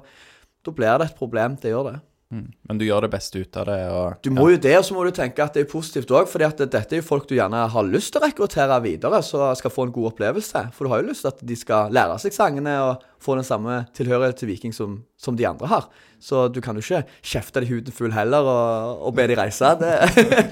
da blir det et problem. Det gjør det. Mm. Men du gjør det beste ut av det, og Du må jo det, og så må du tenke at det er positivt òg. For dette er jo folk du gjerne har lyst til å rekruttere videre, så skal få en god opplevelse. For du har jo lyst til at de skal lære seg sangene og få den samme tilhørighet til Viking som, som de andre har. Så du kan jo ikke kjefte de huden full heller og, og be de reise. Det.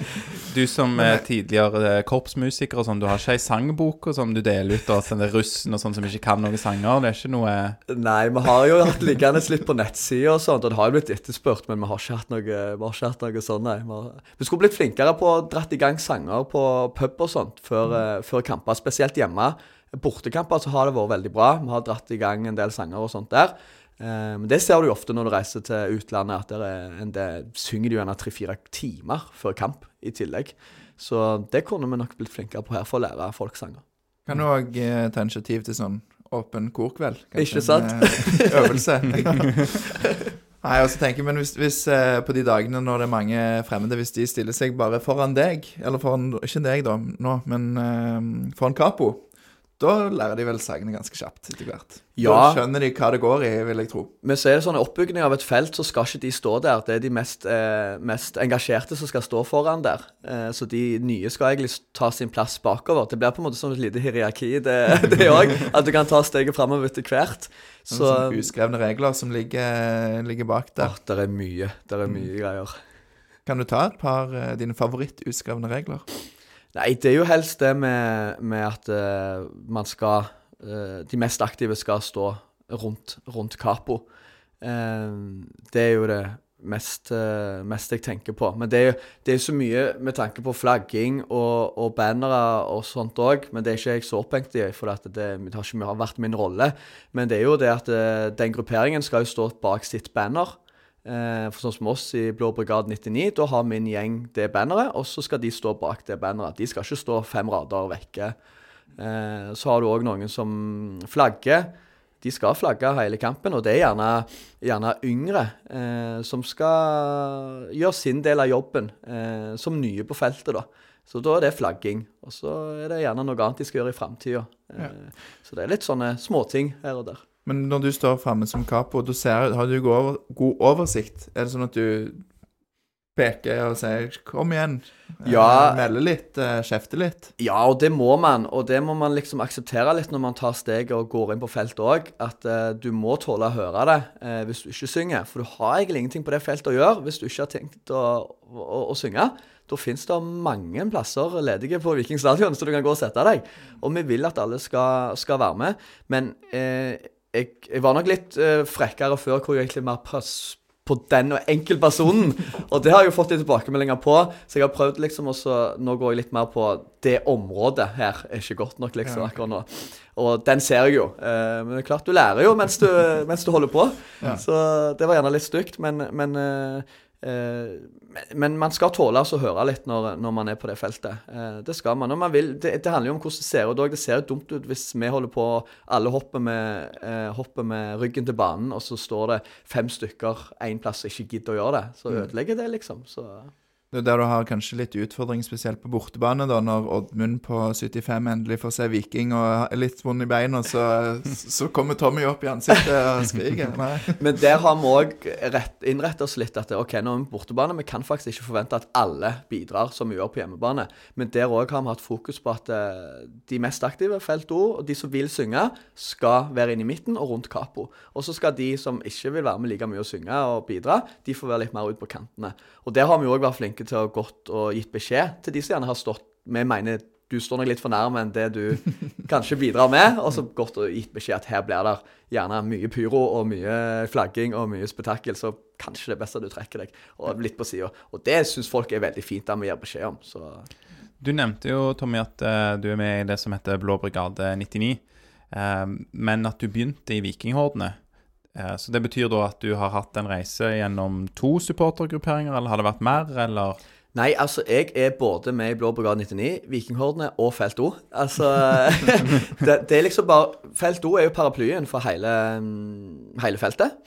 Du som er tidligere eh, korpsmusiker og sånn, du har ikke ei sangbok og sånn du deler ut til den russen og sånn som ikke kan noen sanger? Det er ikke noe Nei, vi har jo hatt liggende litt på nettsida og sånt, og det har jo blitt etterspurt, men vi har ikke hatt noe, vi har ikke hatt noe sånt, nei. Vi, har, vi skulle blitt flinkere på å dratt i gang sanger på pub og sånt før, mm. før kamper, spesielt hjemme. Bortekamper så har det vært veldig bra. Vi har dratt i gang en del sanger og sånt der. Eh, Men det ser du jo ofte når du reiser til utlandet, at der er del, synger du gjerne tre-fire timer før kamp i tillegg. Så det kunne vi nok blitt flinkere på her for å lære folk sanger. Kan du òg eh, ta initiativ til sånn åpen korkveld? Ikke sant? En eh, øvelse. [LAUGHS] [LAUGHS] Nei, og så tenker jeg, men hvis, hvis eh, på de dagene når det er mange fremmede, hvis de stiller seg bare foran deg, eller foran, ikke deg da, nå, men eh, foran Capo, da lærer de vel sangene ganske kjapt etter hvert. Ja. Da skjønner de hva det går i, vil jeg tro. Men så er det sånn oppbygging av et felt, så skal ikke de stå der. Det er de mest, eh, mest engasjerte som skal stå foran der. Eh, så de nye skal egentlig ta sin plass bakover. Det blir på en måte som et lite hierarki, det [LAUGHS] det òg. At du kan ta steget framover etter hvert. Så, Så sånn uskrevne regler som ligger, ligger bak der. Åh, der er mye. Der er mye greier. Kan du ta et par eh, dine favoritt-uskrevne regler? Nei, det er jo helst det med, med at uh, man skal uh, De mest aktive skal stå rundt, rundt Capo. Uh, det er jo det mest, mest jeg tenker på. Men det er jo det er så mye med tanke på flagging og, og bannere og sånt òg, men det er ikke jeg så opphengt i, for det, det har ikke vært min rolle. Men det er jo det at den grupperingen skal jo stå bak sitt banner. Eh, for sånn som oss i Blå brigade 99, da har min gjeng det banneret, og så skal de stå bak det banneret. De skal ikke stå fem rader vekke. Eh, så har du òg noen som flagger. De skal flagge hele kampen, og det er gjerne, gjerne yngre eh, som skal gjøre sin del av jobben, eh, som nye på feltet, da. Så da er det flagging. Og så er det gjerne noe annet de skal gjøre i framtida. Ja. Så det er litt sånne småting her og der. Men når du står framme som capo, da ser, har du god, god oversikt? Er det sånn at du peker og sier 'kom igjen', eh, Ja. melder litt, eh, kjefter litt? Ja, og det må man. Og det må man liksom akseptere litt når man tar steget og går inn på feltet òg. At uh, du må tåle å høre det uh, hvis du ikke synger. For du har egentlig ingenting på det feltet å gjøre hvis du ikke har tenkt å, å, å synge. Da finnes det mange plasser ledige på Viking stadion, så du kan gå og sette deg. Og vi vil at alle skal, skal være med. Men eh, jeg, jeg var nok litt uh, frekkere før, hvor jeg egentlig mer pass på den og enkeltpersonen. [LAUGHS] Og det har jeg jo fått litt tilbakemeldinger på. Så jeg har prøvd liksom også Nå går jeg litt mer på det området her er ikke godt nok, liksom, akkurat nå. Og den ser jeg jo. Uh, men det er klart, du lærer jo mens du, mens du holder på. Ja. Så det var gjerne litt stygt, men, men eh, men- men man skal tåle å høre litt når, når man er på det feltet. Eh, det skal man. Man vil, det, det handler jo om hvordan det ser ut òg. Det ser jo dumt ut hvis vi holder på alle hopper med, eh, hopper med ryggen til banen, og så står det fem stykker én plass og ikke gidder å gjøre det. Så Mm. ødelegger det, liksom. Så Det er der du har kanskje litt utfordring, spesielt på bortebane, da, når Oddmund på 75 endelig får se Viking og er litt vond i beina, så, så kommer Tommy opp i ansiktet og skriker. Men der har vi òg innrettet oss litt at OK, nå er vi bortebane. Vi kan faktisk ikke forvente at alle bidrar som vi gjør på hjemmebane. Men der òg har vi hatt fokus på at eh, de mest aktive, felt O, og de som vil synge, skal være inne i midten og rundt Capo. Og så skal de som ikke vil være med like mye å synge og bidra, de får være litt mer ut på kantene. Og der har vi òg vært flinke til å gått og gitt beskjed til de som gjerne har stått Vi mener du står nok litt for nærme enn det du [LAUGHS] kanskje bidrar med, og så gått og gitt beskjed at her blir det gjerne mye pyro og mye flagging og mye spetakkel, så kanskje det er best at du trekker deg og litt på sida. Og det syns folk er veldig fint at vi gir beskjed om. Så Du nevnte jo, Tommy, at eh, du er med i det som heter Blå brigade 99, eh, men at du begynte i Vikinghordene. Eh, så det betyr da at du har hatt en reise gjennom to supportergrupperinger, eller har det vært mer, eller? Nei, altså, jeg er både med i Blå brigade 99, Vikinghordene og Felt O. Altså [LAUGHS] det, det er liksom bare Felt O er jo paraplyen for hele, mm, hele feltet.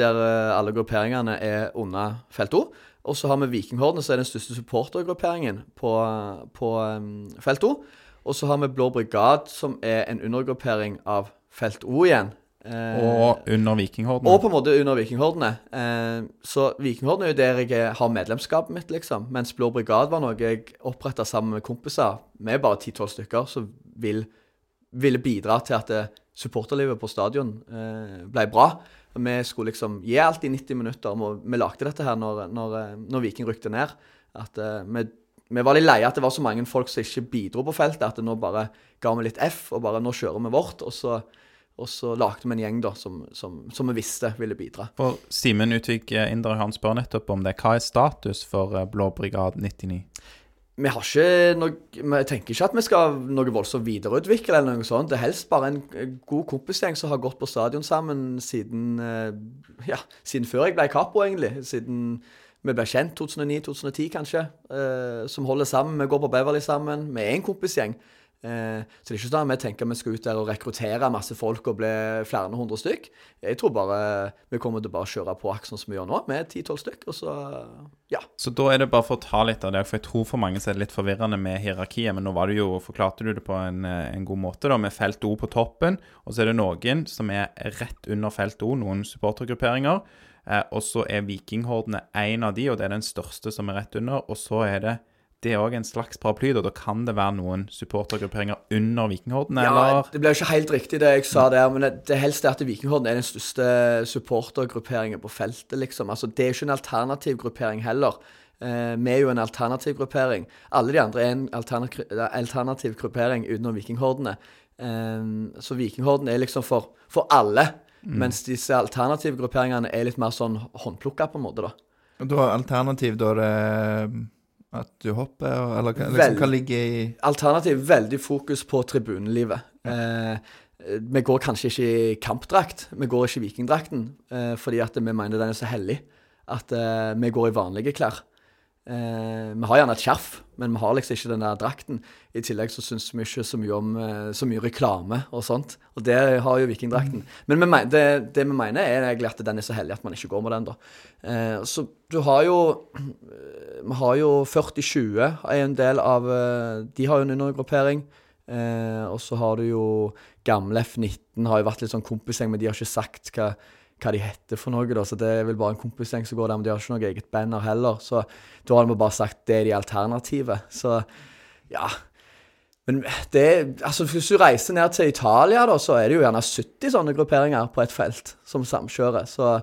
Der eh, alle grupperingene er under Felt O. Og så har vi Vikinghordene, som er den største supportergrupperingen på, på um, Felt O. Og så har vi Blå brigade, som er en undergruppering av Felt O igjen. Eh, Og under Vikinghordene? og på en måte under Vikinghordene. Eh, så Vikinghordene er jo der jeg har medlemskapet mitt, liksom. Mens Blå brigade var noe jeg oppretta sammen med kompiser. Vi er bare 10-12 stykker som vil, ville bidra til at eh, supporterlivet på stadion eh, ble bra. Vi skulle liksom gi alt i 90 minutter. og Vi lagde dette her når, når, når Viking rykte ned. At vi, vi var litt leie at det var så mange folk som ikke bidro på feltet, at det nå bare ga vi litt F, og bare nå kjører vi vårt. Og så, og så lagde vi en gjeng da, som, som, som vi visste ville bidra. For Simen Utvik eh, Indre han spør nettopp om det. Hva er status for eh, Blå brigade 99? Vi har ikke noe, vi tenker ikke at vi skal noe voldsomt videreutvikle eller noe sånt. Det er helst bare en god kompisgjeng som har gått på stadion sammen siden, eh, ja, siden før jeg ble capo, egentlig. Siden vi ble kjent, 2009-2010 kanskje. som holder sammen. Vi går på Beverly sammen. Vi er en kompisgjeng. Eh, så det er ikke sånn at vi tenker vi skal ut der og rekruttere masse folk og bli flere hundre stykk. Jeg tror bare vi kommer til å bare kjøre på akkurat sånn som vi gjør nå, med 10-12 stykk. Og så, ja. Så da er det bare for å ta litt av det, for jeg tror for mange så er det litt forvirrende med hierarkiet, men nå var det jo, forklarte du det på en, en god måte, da, med felt O på toppen, og så er det noen som er rett under felt O, noen supportergrupperinger, eh, og så er Vikinghordene en av de, og det er den største som er rett under, og så er det det er òg en slags paraply, da. Da kan det være noen supportergrupperinger under Vikinghordene, Ja, eller? Det ble jo ikke helt riktig det jeg sa der, men det, det helst er at Vikinghorden er den største supportergrupperingen på feltet, liksom. Altså, det er jo ikke en alternativ gruppering heller. Eh, vi er jo en alternativ gruppering. Alle de andre er en alternativ, alternativ gruppering utenom Vikinghordene. Eh, så Vikinghorden er liksom for, for alle, mens disse alternative grupperingene er litt mer sånn håndplukka, på en måte, da. Og da er alternativ, da er det at du hopper, eller hva- liksom, hva ligger i Alternativ veldig fokus på tribunelivet. Eh, vi går kanskje ikke i kampdrakt, vi går ikke i vikingdrakten, eh, fordi at vi mener den er så hellig at eh, vi går i vanlige klær. Eh, vi har gjerne et skjerf, men vi har liksom ikke den der drakten. I tillegg så syns vi ikke så mye om eh, så mye reklame og sånt, og det har jo vikingdrakten. Men vi det, det vi mener, er egentlig at den er så hellig at man ikke går med den, da. Eh, så du har jo Vi har jo 40-20 er en del av eh, De har jo en undergruppering. Eh, og så har du jo gamle F19 har jo vært litt sånn kompisgjeng, men de har ikke sagt hva, hva de heter for noe. da, Så det er vel bare en kompisgjeng som går der, men de har ikke noe eget banner heller. Så da har de bare sagt det er de alternative. Så ja. Men det, altså hvis du reiser ned til Italia, da, så er det jo gjerne 70 sånne grupperinger på et felt som samkjører. Så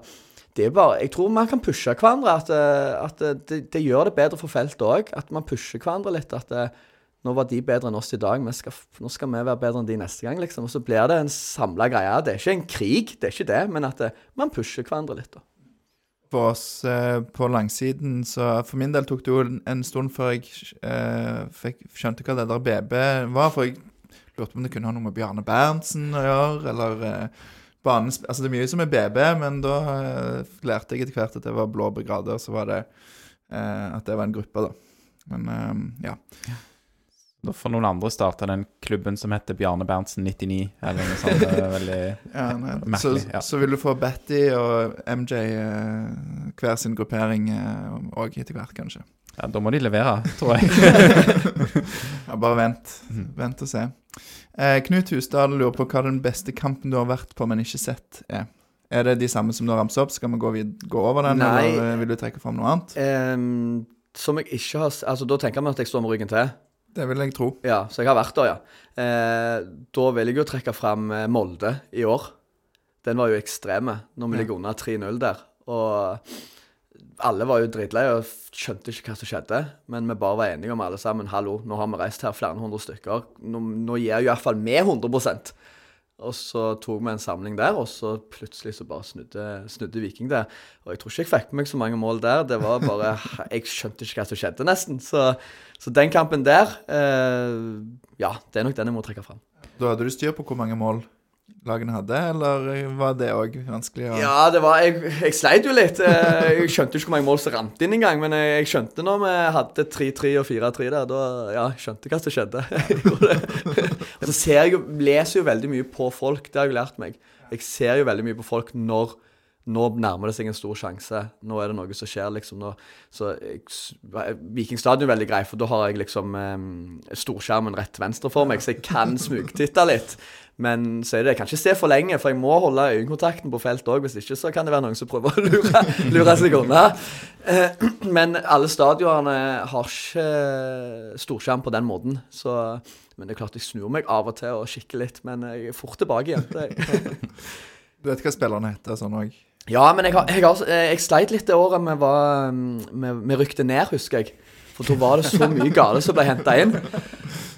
det er bare, jeg tror man kan pushe hverandre. At, eh, at det, det, gjør det bedre for feltet òg. At man pusher hverandre litt. At det, eh, nå var de bedre enn oss i dag, skal, nå skal vi være bedre enn de neste gang. liksom. Og så blir det en samla greie. Det er ikke en krig, det er ikke det, men at det, man pusher hverandre litt. da. For oss eh, på langsiden, så for min del tok det jo en stund før jeg eh, fikk, skjønte hva det der BB var. For jeg lurte på om det kunne ha noe med Bjarne Berntsen å gjøre, eller eh, banen, Altså det er mye som er BB, men da eh, lærte jeg etter hvert at det var blå brigader, så var det eh, at det var en gruppe, da. Men eh, ja. Får noen andre starte den klubben som heter Bjarne Berntsen 99, eller noe sånt. Det er veldig [LAUGHS] ja, nei, merkelig. Så, ja. så, vil du få Betty og MJ eh, hver sin gruppering òg eh, etter hvert, kanskje. Ja, Da må de levere, tror jeg. [LAUGHS] ja, bare vent. Mhm. Vent og se. Eh, Knut Husdal lurer på hva den beste kampen du har vært på, men ikke sett, er. Er det de samme som du har ramset opp? Skal vi gå, gå, over den, Nei. eller vil du trekke fram noe annet? Um, som jeg ikke har Altså, Da tenker vi at jeg står med ryggen til. Det vil jeg tro. Ja, så jeg har vært der, ja. Eh, da vil jeg jo trekke fram eh, Molde i år. Den var jo ekstreme når vi ligger under 3-0 der. Og alle var jo dritleie og skjønte ikke hva som skjedde. Men vi bare var enige om alle sammen hallo, nå har vi reist her flere hundre stykker. Nå, nå gir jo iallfall vi 100 og så tok vi en samling der, og så plutselig så bare snudde, snudde Viking det. Og jeg tror ikke jeg fikk med meg så mange mål der. Det var bare [LAUGHS] Jeg skjønte ikke hva som skjedde, nesten. Så, så den kampen der eh, Ja, det er nok den jeg må trekke fram. Da hadde du styr på hvor mange mål lagene hadde, eller var det òg vanskelig? Å... Ja, det var Jeg, jeg sleit jo litt. Eh, jeg skjønte ikke hvor mange mål som rant inn engang, men jeg, skjønte når vi hadde 3-3 og 4-3 der. Da ja, jeg skjønte hva som skjedde. [LAUGHS] og så ser jeg jo, leser jo veldig mye på folk, det har jeg lært meg. Jeg ser jo veldig mye på folk når nå nærmer det seg en stor sjanse. Nå er det noe som skjer, liksom. Nå, så Viking stadion er veldig grei, for da har jeg liksom um, storskjermen rett venstre for meg, så jeg kan smugtitte litt. Men så er det, jeg kan ikke se for lenge, for jeg må holde øyekontakten på feltet òg. Hvis ikke så kan det være noen som prøver å lure, [LAUGHS] lure seg unna. Eh, [CLEARS THROAT] men alle stadionene har ikke storskjerm på den måten. Så, men det er klart jeg snur meg av og til og kikker litt, men jeg er fort tilbake igjen. [LAUGHS] du vet hva spillerne heter sånn òg? Ja, men jeg, har, jeg, har, jeg, sleit litt det året vi, var, vi, vi rykte ned, husker jeg. For da var det så mye gale som ble henta inn,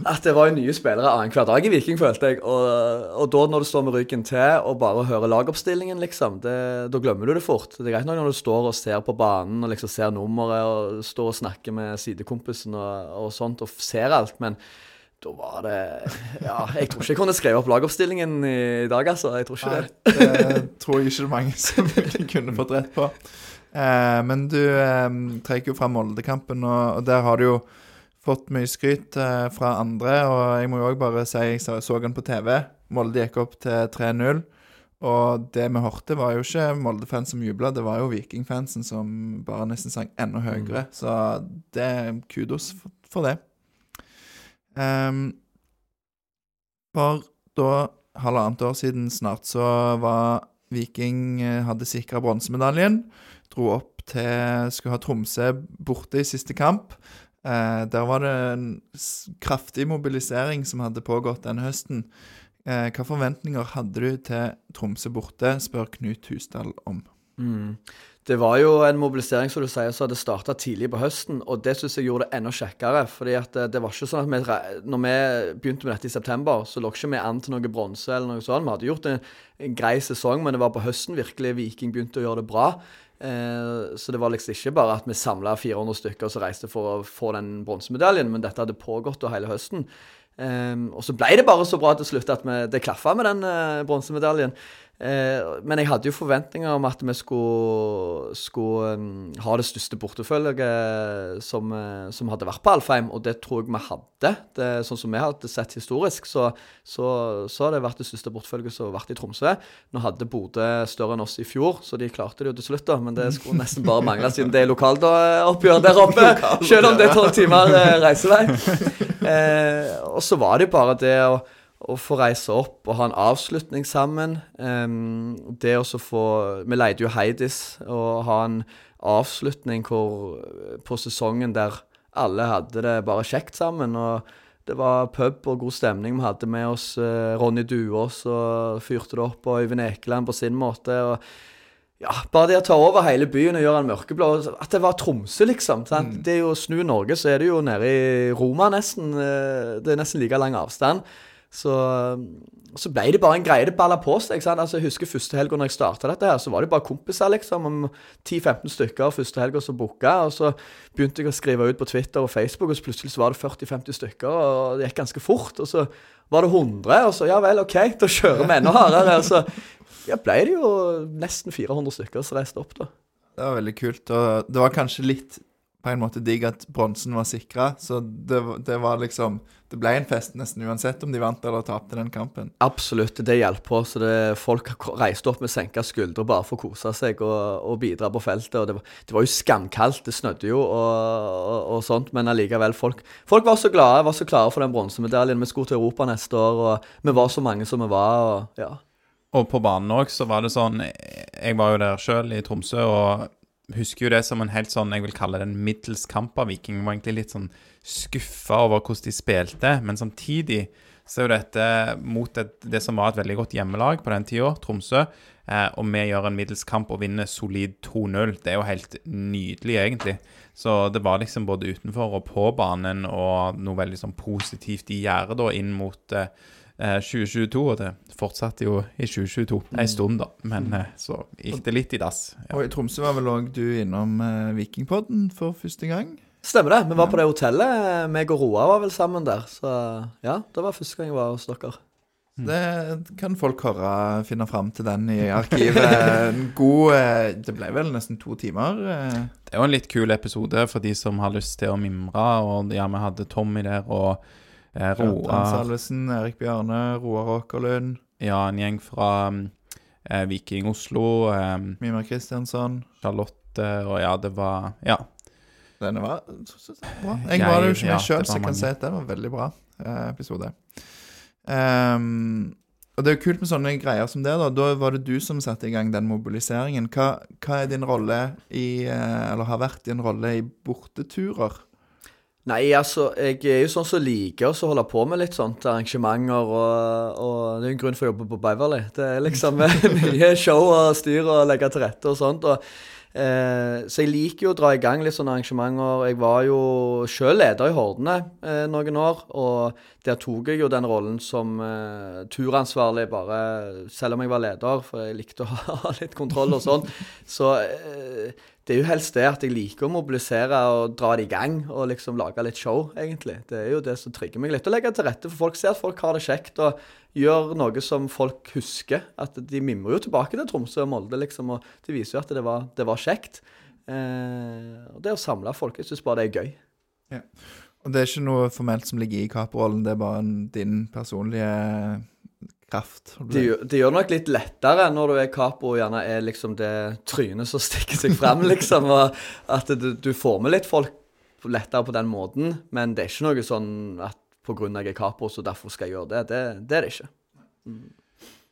at det var jo nye spillere annenhver dag i Viking, følte jeg. Og, og, da når du står med ryggen til og bare hører lagoppstillingen, liksom, det, da glemmer du det fort. Det er greit nok når du står og ser på banen og liksom ser nummeret og står og snakker med sidekompisen og, og sånt og ser alt, men da var det Ja, jeg tror ikke jeg kunne skrevet opp lagoppstillingen i dag, altså. Jeg tror ikke det. det tror jeg ikke det er mange som [LAUGHS] kunne fått rett på. Eh, men du eh, trekker jo fra Moldekampen, og, og, der har du jo fått mye skryt eh, fra andre. Og jeg må jo òg bare si jeg så, så den på TV. Molde gikk opp til 3-0. Og det vi hørte, var jo ikke Molde-fans som jubla, det var jo Viking-fansen som bare nesten sang enda høyere. Mm. Så det er kudos for, for det. Um, for da, halvannet år siden snart, så var Viking eh, hadde sikra bronsemedaljen dro opp til Skulle ha Tromsø borte i siste kamp. Eh, der var det en kraftig mobilisering som hadde pågått denne høsten. Eh, hva forventninger hadde du til Tromsø borte, spør Knut Husdal om. Mm. Det var jo en mobilisering som du sier, så hadde starta tidlig på høsten. Og det syns jeg gjorde det enda kjekkere. fordi at det, det var ikke sånn at vi, når vi begynte med dette i september, så lå ikke vi an til noe bronse eller noe sånt. Vi hadde gjort en, en grei sesong, men det var på høsten virkelig Viking begynte å gjøre det bra. Eh, så det var liksom ikke bare at vi samla 400 stykker som reiste for å få den bronsemedaljen, men dette hadde pågått hele høsten. Um, og så ble det bare så bra til slutt at det klaffa med den bronsemedaljen. Eh, men jeg hadde jo forventninger om at vi skulle, skulle um, ha det største porteføljet som, uh, som, hadde vært på Alfheim, og det tror jeg vi hadde. Det, sånn som vi hadde sett historisk, så, så, så har det vært det største porteføljet som har vært i Tromsø. Nå hadde Bodø større enn oss i fjor, så de klarte det jo til slutt, da. Men det skulle nesten bare mangle siden det er lokaloppgjør der oppe. [LAUGHS] Selv om det er tolv timer uh, reisevei. Eh, og så var det bare det å, å få reise opp og ha en avslutning sammen. Det å få Vi leide jo Heidis og ha en avslutning hvor, på sesongen der alle hadde det bare kjekt sammen. og det var pub og god stemning. Vi hadde med oss eh, Ronny Duås og fyrte det opp, og Øyvind Ekeland på sin måte. og ja, Bare det å ta over hele byen og gjøre den mørkeblå At det var Tromsø, liksom. sant? Det er jo Snu Norge, så er det jo nede i Roma, nesten. eh, Det er nesten like lang avstand. Så, så ble det bare en greie. Det balla på seg. Altså, jeg husker første helga når jeg starta dette, her, så var det bare kompiser, liksom. Om 10-15 stykker første helga som booka. Og så begynte jeg å skrive ut på Twitter og Facebook, og så plutselig så var det 40-50 stykker, og det gikk ganske fort. Og så var det 100, og så ja vel, OK, da kjører vi enda hardere. Og så ja, ble det jo nesten 400 stykker som reiste opp, da. Det var veldig kult. Og det var kanskje litt på en måte digg at bronsen var sikra, så det, var- det var liksom Det ble en fest nesten uansett om de vant eller tapte den kampen. Absolutt, det hjalp på. Så det, folk reiste opp med senka skuldre bare for å kose seg og, og bidra på feltet. Og det, var, det var jo skamkaldt, det snødde jo og, og, og sånt, men allikevel. Folk, folk var så glade, var så klare for den bronsemedaljen. Vi skulle til Europa neste år, og vi var så mange som vi var. og ja. Og på banen òg så var det sånn Jeg var jo der sjøl, i Tromsø, og husker jo det som en helt sånn Jeg vil kalle det en middels kamp av Viking. Jeg var egentlig litt sånn skuffa over hvordan de spilte, men samtidig så er jo dette mot et, det som var et veldig godt hjemmelag på den tida, Tromsø. Eh, og vi gjør en middels kamp og vinner solid 2-0. Det er jo helt nydelig, egentlig. Så det var liksom både utenfor og på banen og noe veldig sånn positivt de gjør da inn mot eh, 2022. Og det fortsatte jo i 2022 en stund, da. Men eh, så gikk det litt i dass. Ja. Og i Tromsø var vel òg du innom eh, Vikingpodden for første gang? Stemmer det. Vi var på det hotellet. meg og Roar var vel sammen der. Så ja, det var første gang jeg var hos dere. Det kan folk høre, finne fram til den i arkivet. En [LAUGHS] god eh, Det ble vel nesten to timer. eh. Det er jo en litt kul episode for de som har lyst til å mimre. Og ja, vi hadde Tommy der og eh, Roar. Salvesen, Erik Bjarne, Roar Åkerlund, Ja, en gjeng fra eh, Viking Oslo. Eh, Mimar Kristiansson. Charlotte og ja, det var Ja. Denne var bra. Jeg Jeg- var det jo ikke ja, med sjøl, så jeg kan si at det var en veldig bra eh, episode. Um, og det er jo kult med sånne greier som det. Da Da var det du som satte i gang den mobiliseringen. Hva, hva er din rolle i eh, Eller har vært din rolle i borteturer? Nei, altså, jeg er jo sånn som liker å holde på med litt sånt arrangementer, og, og det er jo en grunn for å jobbe på Beverly. Det er liksom [LAUGHS] mye show og styr og legge til rette og sånt. og eh, Så jeg liker jo å dra i gang litt sånne arrangementer. Jeg var jo sjøl leder i Hordene eh, noen år, og der tok jeg jo den rollen som eh, turansvarlig, bare selv om jeg var leder, for jeg likte å [LAUGHS] ha litt kontroll og sånn. Så eh, det er jo helst det at jeg liker å mobilisere og dra det i gang og liksom lage litt show, egentlig. Det er jo det som trigger meg litt. Å legge til rette for folk, se at folk har det kjekt og gjør noe som folk husker. At de mimrer jo tilbake til Tromsø og Molde, liksom, og det viser jo at det var, det var kjekt. Eh, og det å samle folk, jeg syns bare det er gøy. Og det er ikke noe formelt som ligger i kaperollen, det er bare din personlige kraft. Det gjør, det gjør nok litt lettere når du er capo og gjerne er liksom det trynet som [LAUGHS] stikker seg frem, liksom. Og at du, du får med litt folk lettere på den måten. Men det er ikke noe sånn at pga. jeg er capo, så derfor skal jeg gjøre det. Det, det er det ikke.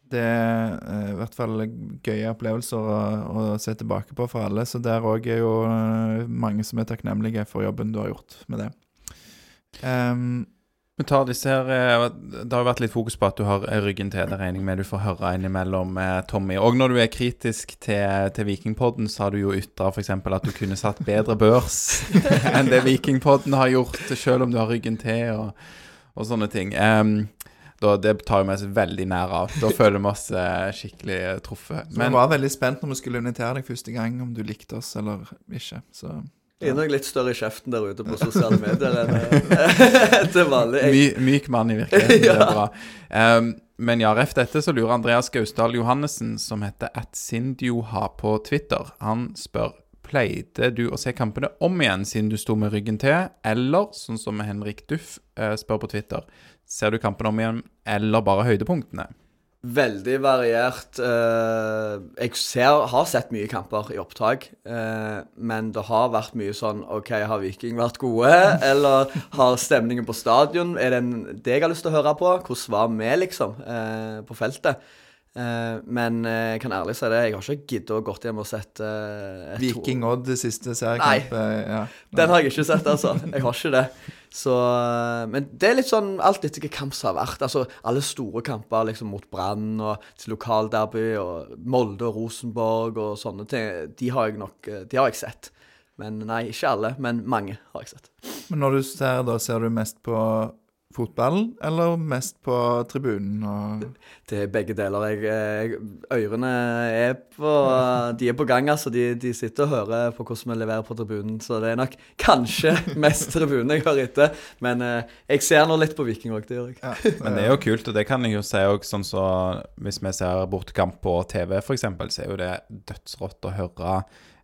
Det er eh, i hvert fall gøye opplevelser å, å se tilbake på for alle. Så der òg er jo eh, mange som er takknemlige for jobben du har gjort med det. Ehm, Vi tar disse her eh, Det har jo vært litt fokus på at du har ryggen til. Det regner med du får høre innimellom, eh, Tommy. Og når du er kritisk til, til Vikingpodden, så har du jo ytra f.eks. at du kunne satt bedre børs [LAUGHS] enn det Vikingpodden har gjort, selv om du har ryggen til og, og sånne ting. Um, da, det tar vi oss veldig nær av. Da føler vi oss eh, skikkelig truffet. så jeg var veldig spent når vi skulle invitere deg første gang, om du likte oss eller ikke. Så Jeg er nok litt større i kjeften der ute på sosiale medier enn eh, [LAUGHS] til vanlig. My, myk mann i virkeligheten. [LAUGHS] Det er bra. Um, men ja, rett dette så lurer Andreas Gausdal Johannessen, som heter atsindioha på Twitter, han spør Pleide du å se kampene om igjen siden du sto med ryggen til, eller, sånn som Henrik Duff eh, spør på Twitter, ser du kampene om igjen, eller bare høydepunktene? Veldig variert. eh, jeg ser, har sett mye kamper i opptak, eh, men det har vært mye sånn OK, har Viking vært gode? [LAUGHS] Eller har stemningen på stadion Er det en, det jeg har lyst til å høre på? Hvordan var vi, liksom, eh, på feltet? Eh, men eh, jeg kan ærlig si det, jeg har ikke giddet å gått hjem og sett uh, Viking Odd, det siste seriekamp. Nei. Ja. Den har jeg ikke sett, altså. Jeg har ikke det. Så, men det er litt sånn alt etter hvilken kamp som har vært. Altså, Alle store kamper liksom mot Brann og til lokalderby og Molde og Rosenborg og sånne ting, de har jeg nok De har jeg sett. Men nei, ikke alle, men mange har jeg sett. Men når du ser, da ser du mest på fotballen, eller mest på tribunen? Og... Det er begge deler. Jeg, jeg, ørene er på De er på gang, altså. De, de sitter og hører på hvordan vi leverer på tribunen. Så det er nok kanskje [LAUGHS] mest tribunen jeg hører etter. Men eh, jeg ser nå litt på Viking òg, det gjør jeg. Ja, [LAUGHS] Men det er jo kult, og det kan jeg jo si òg, sånn så Hvis vi ser bortekamp på TV, f.eks., så er jo det dødsrått å høre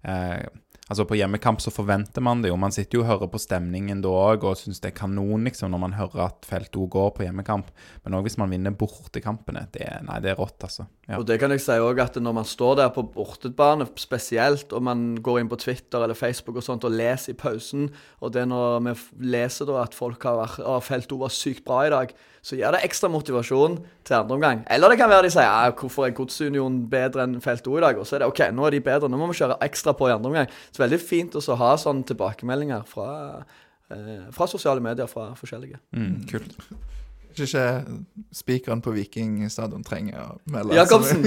eh, Altså På hjemmekamp så forventer man det jo. Man sitter jo og hører på stemningen da òg og syns det er kanon liksom når man hører at felt O går på hjemmekamp. Men òg hvis man vinner bortekampene. Det, nei, det er rått, altså. Ja. Og det kan jeg si også at når man står der på bortebane spesielt, og man går inn på Twitter eller Facebook og sånt og leser i pausen, og det når vi leser da at folk har vært felt O var sykt bra i dag, så gir det ekstra motivasjon til andre omgang. Eller det kan være de sier ja, hvorfor er Godsunionen bedre enn felt O i dag? Og så er det OK, nå er de bedre, nå må vi kjøre ekstra på i andre omgang. Så veldig fint å ha sånne tilbakemeldinger fra, eh, fra sosiale medier fra forskjellige. Mm, kult. Kanskje ikke spikeren på Viking stadion trenger å melde Jacobsen.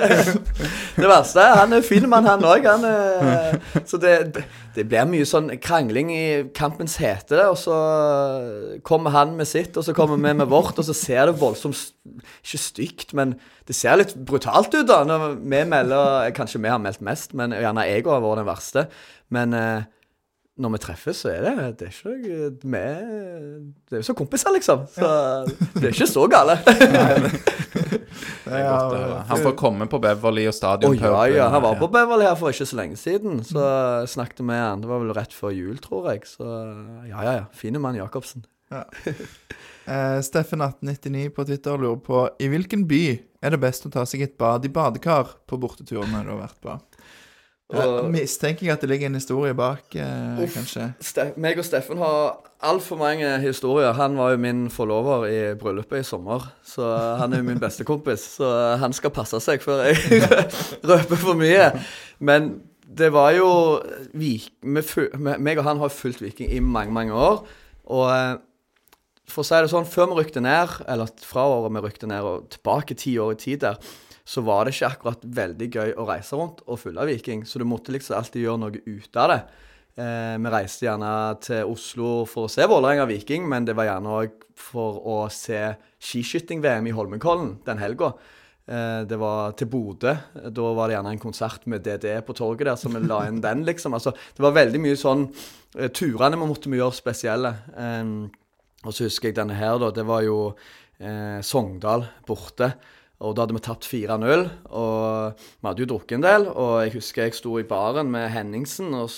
[LAUGHS] det verste er han er fin mann, han òg. Så det, det blir mye sånn krangling i kampens hete. Og så kommer han med sitt, og så kommer vi med vårt, og så ser det voldsomt Ikke stygt, men det ser litt brutalt ut, da. Når vi melder Kanskje vi har meldt mest, men gjerne jeg har vært den verste. Men eh, når vi treffes, så er det Det er ikke noe Vi Det er jo som kompiser, liksom. Så det er ikke så gale. [LAUGHS] Han får komme på Beverly og Stadion oh, ja, ja. Han var på Beverly her for ikke så lenge siden. Så snakket med han. Det var vel rett før jul, tror jeg. Så ja, ja, ja. Fine mann Jacobsen. [LAUGHS] Eh, Steffen1899 på Twitter lurer på I hvilken by er det best å ta seg et bad i badekar på borteturene du har vært på? Og- mistenker jeg at det ligger en historie bak, eh, Uff. kanskje. Ste meg og Steffen har altfor mange historier. Han var jo min forlover i bryllupet i sommer, så han er jo min bestekompis. Så han skal passe seg før jeg [LAUGHS] røper for mye. Men det var jo vi, vi, Meg og han har fulgt Viking i mange, mange år. Og eh, for å si det sånn, før vi rykte ned, eller fra året vi rykte ned og tilbake ti år i tid der, så var det ikke akkurat veldig gøy å reise rundt og følge Viking. Så du måtte liksom alltid gjøre noe ut av det. Eh, vi reiste gjerne til Oslo for å se Vålerenga Viking, men det var gjerne òg for å se skiskyting-VM i Holmenkollen den helga. Eh, det var til Bodø. Da var det gjerne en konsert med DDE på torget der, så vi la inn den, liksom. Altså, det var veldig mye sånn eh, Turene vi måtte vi gjøre spesielle. Eh, og så husker jeg denne her, da. Det var jo eh, Sogndal borte. Og da hadde vi tapt 4-0, og vi hadde jo drukket en del. Og jeg husker jeg sto i baren med Henningsen og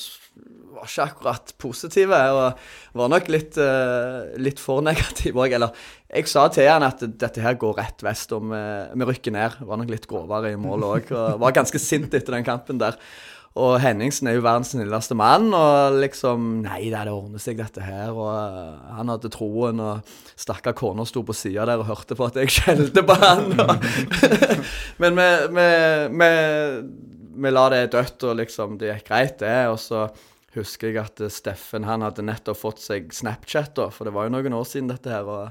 var ikke akkurat positive. Og var nok litt, uh, litt for negativ òg. Eller jeg sa til han at dette her går rett vest og vi, vi rykker ned. Var nok litt grovere i mål òg. Og var ganske sint etter den kampen der. Og Henningsen er jo verdens snilleste mann, og liksom Nei det ordner seg, dette her. Og eh, han hadde troen, og stakkar kona sto på sida der og hørte på at jeg skjelte på han. [LAUGHS] Men vi, vi, la det dødt, og liksom det gikk greit, det. Og så husker jeg at Steffen han hadde nettopp fått seg Snapchat, da, for det var jo noen år siden dette her. og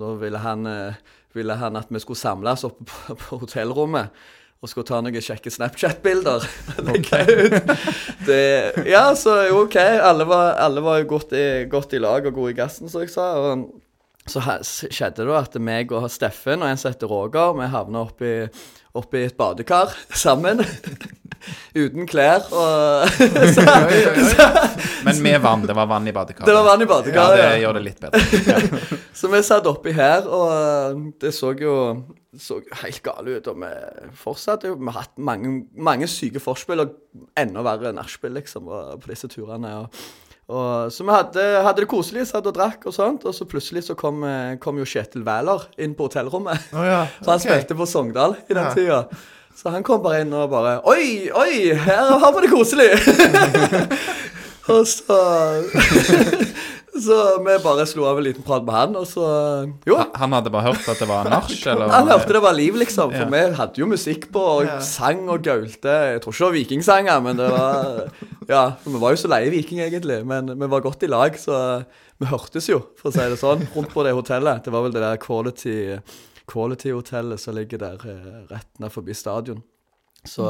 da ville han, eh, ville han at vi skulle samles oppe på, på hotellrommet og skulle ta noen kjekke Snapchat-bilder. [LAUGHS] Ja, så OK. Alle var, alle var jo godt i, godt i lag og gode i gassen, som jeg sa. og så skjedde det at meg og Steffen og en som heter Roger, vi havna oppi, oppi et badekar sammen. [LAUGHS] Uten klær og [LAUGHS] så, Men med vann. Det var vann i badekaret. Det var vann i Ja, badekaret. det ja. gjør det litt bedre. Så vi satt oppi her, og det så jo så helt gale ut. Og vi fortsatte jo. Vi har hatt mange, mange syke forspill, og enda verre nachspiel, liksom, på disse turene. Og, Og, så vi hadde, hadde det koselig, satt og drakk og sånt. Og så plutselig så kom, kom jo Kjetil Wæler inn på hotellrommet. Oh, ja. [LAUGHS] Så han spilte på Sogndal i den Ja. tida. Så han kom bare inn og bare Oi, oi, her har vi det koselig! [LAUGHS] og så [LAUGHS] Så vi bare slo av en liten prat med han, og så Jo. Han hadde bare hørt at det var nach, [LAUGHS] eller? Han hørte det var liv, liksom. For Ja. vi hadde jo musikk på, og sang og gaulte. Jeg tror ikke det var vikingsanger, men det var Ja, vi var jo så leie viking, egentlig. Men vi var godt i lag, så vi hørtes jo, for å si det sånn, rundt på det hotellet. Det var vel det der Quality Quality-hotellet som ligger der eh, rett ned forbi stadion. Så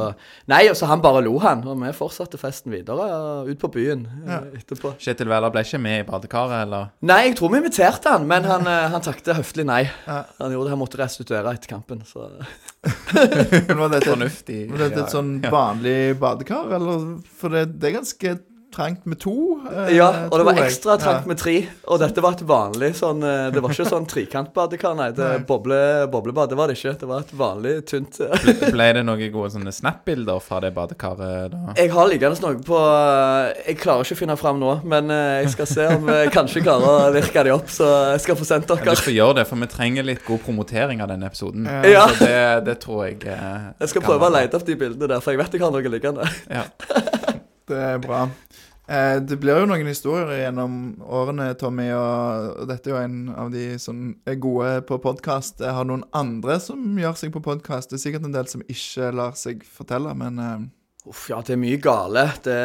Nei, og så han bare lo, han. Og vi fortsatte festen videre ut på byen eh, Ja. etterpå. Kjetil Wæler ble ikke med i badekaret, eller? Nei, jeg tror vi inviterte han, men han, eh, han takket høflig nei. Ja. Han gjorde det, han måtte restituere etter kampen, så [LAUGHS] Men var dette, Fornuftig. var dette et sånn vanlig badekar, eller? For det, det er ganske trangt med to. eh, Ja, og det var tror jeg. ekstra trangt Ja. med tre. Og dette var et vanlig sånn eh, Det var ikke sånn trekantbadekar, nei. Det boble, boblebad, det var det ikke. Det var et vanlig, tynt eh. Ble, det noen gode sånne snap-bilder fra det badekaret da? Jeg har liggende noe på eh, Jeg klarer ikke å finne fram nå, men jeg skal se om jeg kanskje klarer å virke de opp, så jeg skal få sendt Ja, Du får gjøre det, for vi trenger litt god promotering av denne episoden. Ja. Så det, det tror jeg eh, Jeg skal prøve å lete opp de bildene der, for jeg vet jeg har noe liggende. Ja. [LAUGHS] Det er bra. Eh, det blir jo noen historier gjennom årene, Tommy, og, dette er jo en av de som er gode på podkast. Jeg har noen andre som gjør seg på podkast. Det er sikkert en del som ikke lar seg fortelle, men eh, Uff, ja, det er mye gale. Det,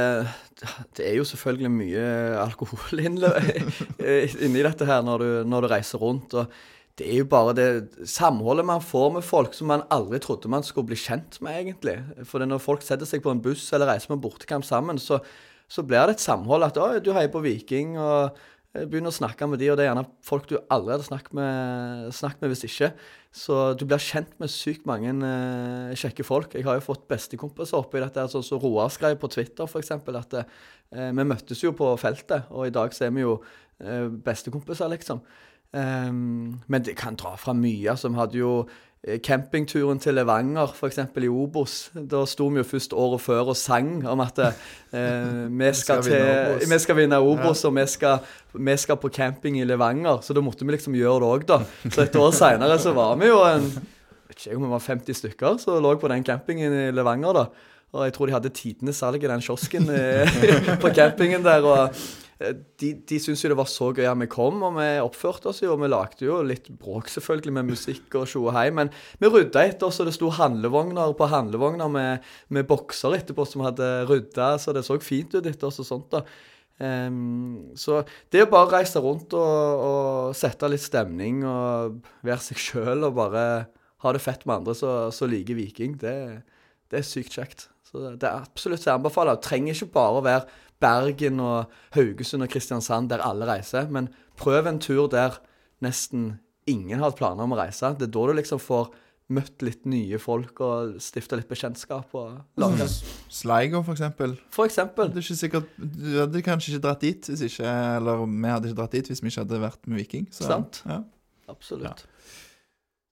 det er jo selvfølgelig mye alkohol [LAUGHS] inni dette her når du, når du reiser rundt. og det er jo bare det samholdet man får med folk som man aldri trodde man skulle bli kjent med, egentlig. For når folk setter seg på en buss eller reiser på en bortekamp sammen, så, så blir det et samhold. At å, du heier på Viking, og begynner å snakke med de, og det er gjerne folk du aldri hadde snakket med, snakket med hvis ikke. Så du blir kjent med sykt mange uh, kjekke folk. Jeg har jo fått bestekompiser oppi dette, Altså, så som Roar skrev på Twitter f.eks. At uh, vi møttes jo på feltet, og i dag så er vi jo uh, bestekompiser, liksom. Ehm, men det kan dra fra mye. altså Vi hadde jo eh, campingturen til Levanger, f.eks. i Obos. Da sto vi jo først året før og sang om at uh, [LAUGHS] vi, skal skal vinne til, vi skal vinne Obos, og vi skal, vi skal på camping i Levanger. Så da måtte vi liksom gjøre det òg, da. Så et år seinere så var vi jo en vet ikke om vi var 50 stykker som lå på den campingen i Levanger, da. Og jeg tror de hadde tidenes salg i den kiosken eh, [LAUGHS] på campingen der. og de, de syntes jo det var så gøy at vi kom, og vi oppførte oss jo. Og vi lagde jo litt bråk selvfølgelig med musikk og tjo og hei, men vi rydda etter oss, og det sto handlevogner på handlevogner med, med bokser etterpå som hadde rydda, så det så fint ut etter oss og sånt. da. Um, så det å bare reise rundt og, og sette litt stemning og være seg sjøl og bare ha det fett med andre som liker Viking, det, det er sykt kjekt. Så det er absolutt å. Det trenger ikke bare å være Bergen og Haugesund og Kristiansand der alle reiser, men prøv en tur der nesten ingen har hatt planer om å reise. Det er da du liksom får møtt litt nye folk og stifta litt bekjentskap. og lage. Sligo, for eksempel. For eksempel. Det er ikke sikkert, du hadde kanskje ikke dratt dit hvis ikke Eller vi hadde ikke dratt dit hvis vi ikke hadde vært med Viking. Så, Sant. Ja. Absolutt.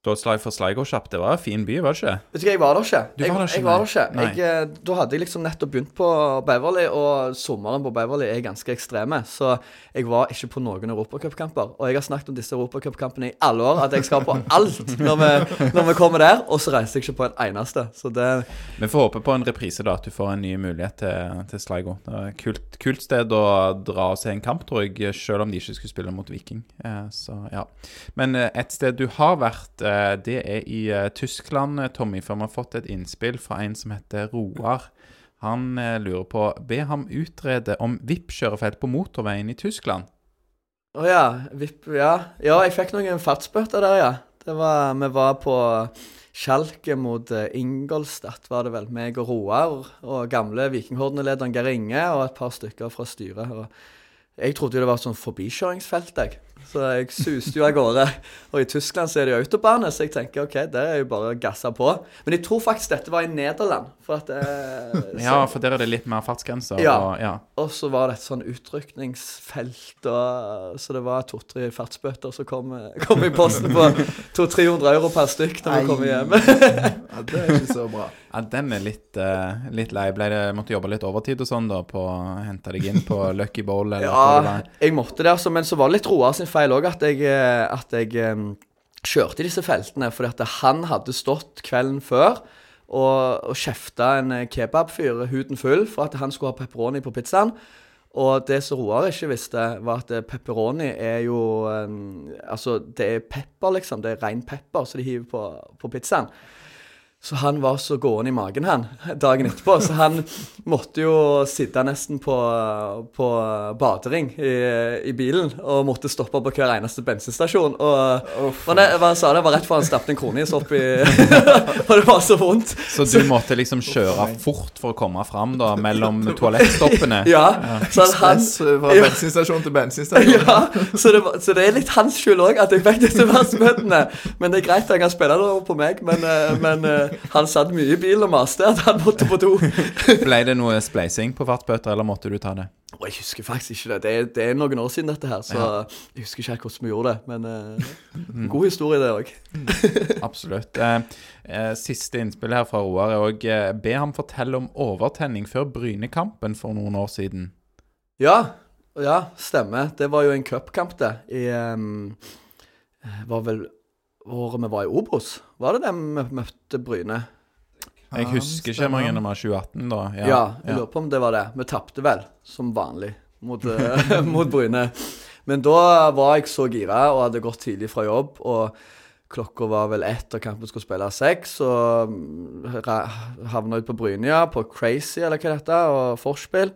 Da slag for Sligo kjapt. Det var en fin by, var det ikke? Vet du hva, jeg var der ikke. Du var der ikke, jeg var nei. der ikke. Jeg, eh, da hadde jeg liksom nettopp begynt på Beverly, og sommeren på Beverly er ganske ekstreme. Så jeg var ikke på noen europacupkamper. Og jeg har snakket om disse europacupkampene i alle år, at jeg skal på alt når vi, når vi kommer der. Og så reiser jeg ikke på en eneste. Så det Vi får håpe på en reprise, da. At du får en ny mulighet til, til Sligo. Det er et kult, kult sted å dra og se en kamp, tror jeg, selv om de ikke skulle spille mot Viking. Eh, så ja. Men eh, et sted du har vært, det er i eh, Tyskland, eh, Tommy. For vi har fått et innspill fra en som heter Roar. Han eh, lurer på Be ham utrede om VIP-kjørefelt på motorveien i Tyskland. Å ja. VIP, ja. Ja, jeg fikk noen fartsbøter der, ja. Det var, vi var på Schalke mot eh, Ingolstadt, var det vel. Meg og Roar og gamle Vikinghordene-lederen Geir Inge og et par stykker fra styret. Jeg trodde jo det var et sånn forbikjøringsfelt, jeg. Så jeg suste jo av gårde. Og i Tyskland så er det jo autobane, så jeg tenker OK, der er jo bare å gasse på. Men jeg tror faktisk dette var i Nederland. For at så, Ja, for der er det litt mer fartsgrenser. Ja. Og, ja. og så var det et sånn utrykningsfelt, og, så det var to-tre fartsbøter som kom, kom i posten på 200-300 euro per stykk når vi kom hjem. [LAUGHS] ja, det er ikke så bra. Ja, den er litt, uh, litt lei. Ble det, måtte jobbe litt overtid og sånn da på å hente deg inn på [LAUGHS] Lucky Bowl? Eller Ja, jeg måtte det, altså. Men så var det litt Roar sin feil òg at jeg, eh, at jeg um, kjørte i disse feltene. Fordi at han hadde stått kvelden før og, og kjefta en kebabfyr huden full for at han skulle ha pepperoni på pizzaen. Og det som Roar ikke visste, var at pepperoni er jo um, Altså, det er pepper, liksom. Det er ren pepper som de hiver på, på pizzaen. Så han var så gående i magen, han, dagen etterpå. Så han måtte jo sitte nesten på, på badering i, i bilen og måtte stoppe på hver eneste bensinstasjon. Og men det, hva han sa det var rett før han stappet en kronis opp i [LAUGHS] Og det var så vondt. Så du måtte liksom kjøre fort for å komme fram da, mellom toalettstoppene? Ja, så han, fra bensinstasjon til bensinstasjon. [LAUGHS] ja, så det, så det er litt hans skyld òg at jeg fikk disse verdensmøtene. Men det er greit, han kan spille det over på meg. Men, eh, men eh, han satt mye i bilen og maste at han måtte på do. [LAUGHS] Ble det noe spleising på fartbøter, eller måtte du ta det? Oh, jeg husker faktisk ikke det. Det er, det er noen år siden dette her, så jeg husker ikke helt hvordan vi gjorde det. Men uh, god historie, det òg. Absolutt. Eh, eh, siste innspill her fra Roar er òg be ham fortelle om overtenning før Brynekampen for noen år siden. Ja, ja, stemmer. Det var jo en cupkamp, det. I um, Var vel året vi var i Obos? Var det det vi møtte Bryne? Jeg husker ikke om jeg var 2018 da. Ja, jeg lurer på om det var det. Vi tapte vel, som vanlig, mot, eh, [LAUGHS] mot Bryne. Men da var jeg så gira og hadde gått tidlig fra jobb. og Klokka var vel ett, og kampen skulle spille seks. Og mm, havna ut på Brynja, på Crazy, eller hva det heter, og forspill.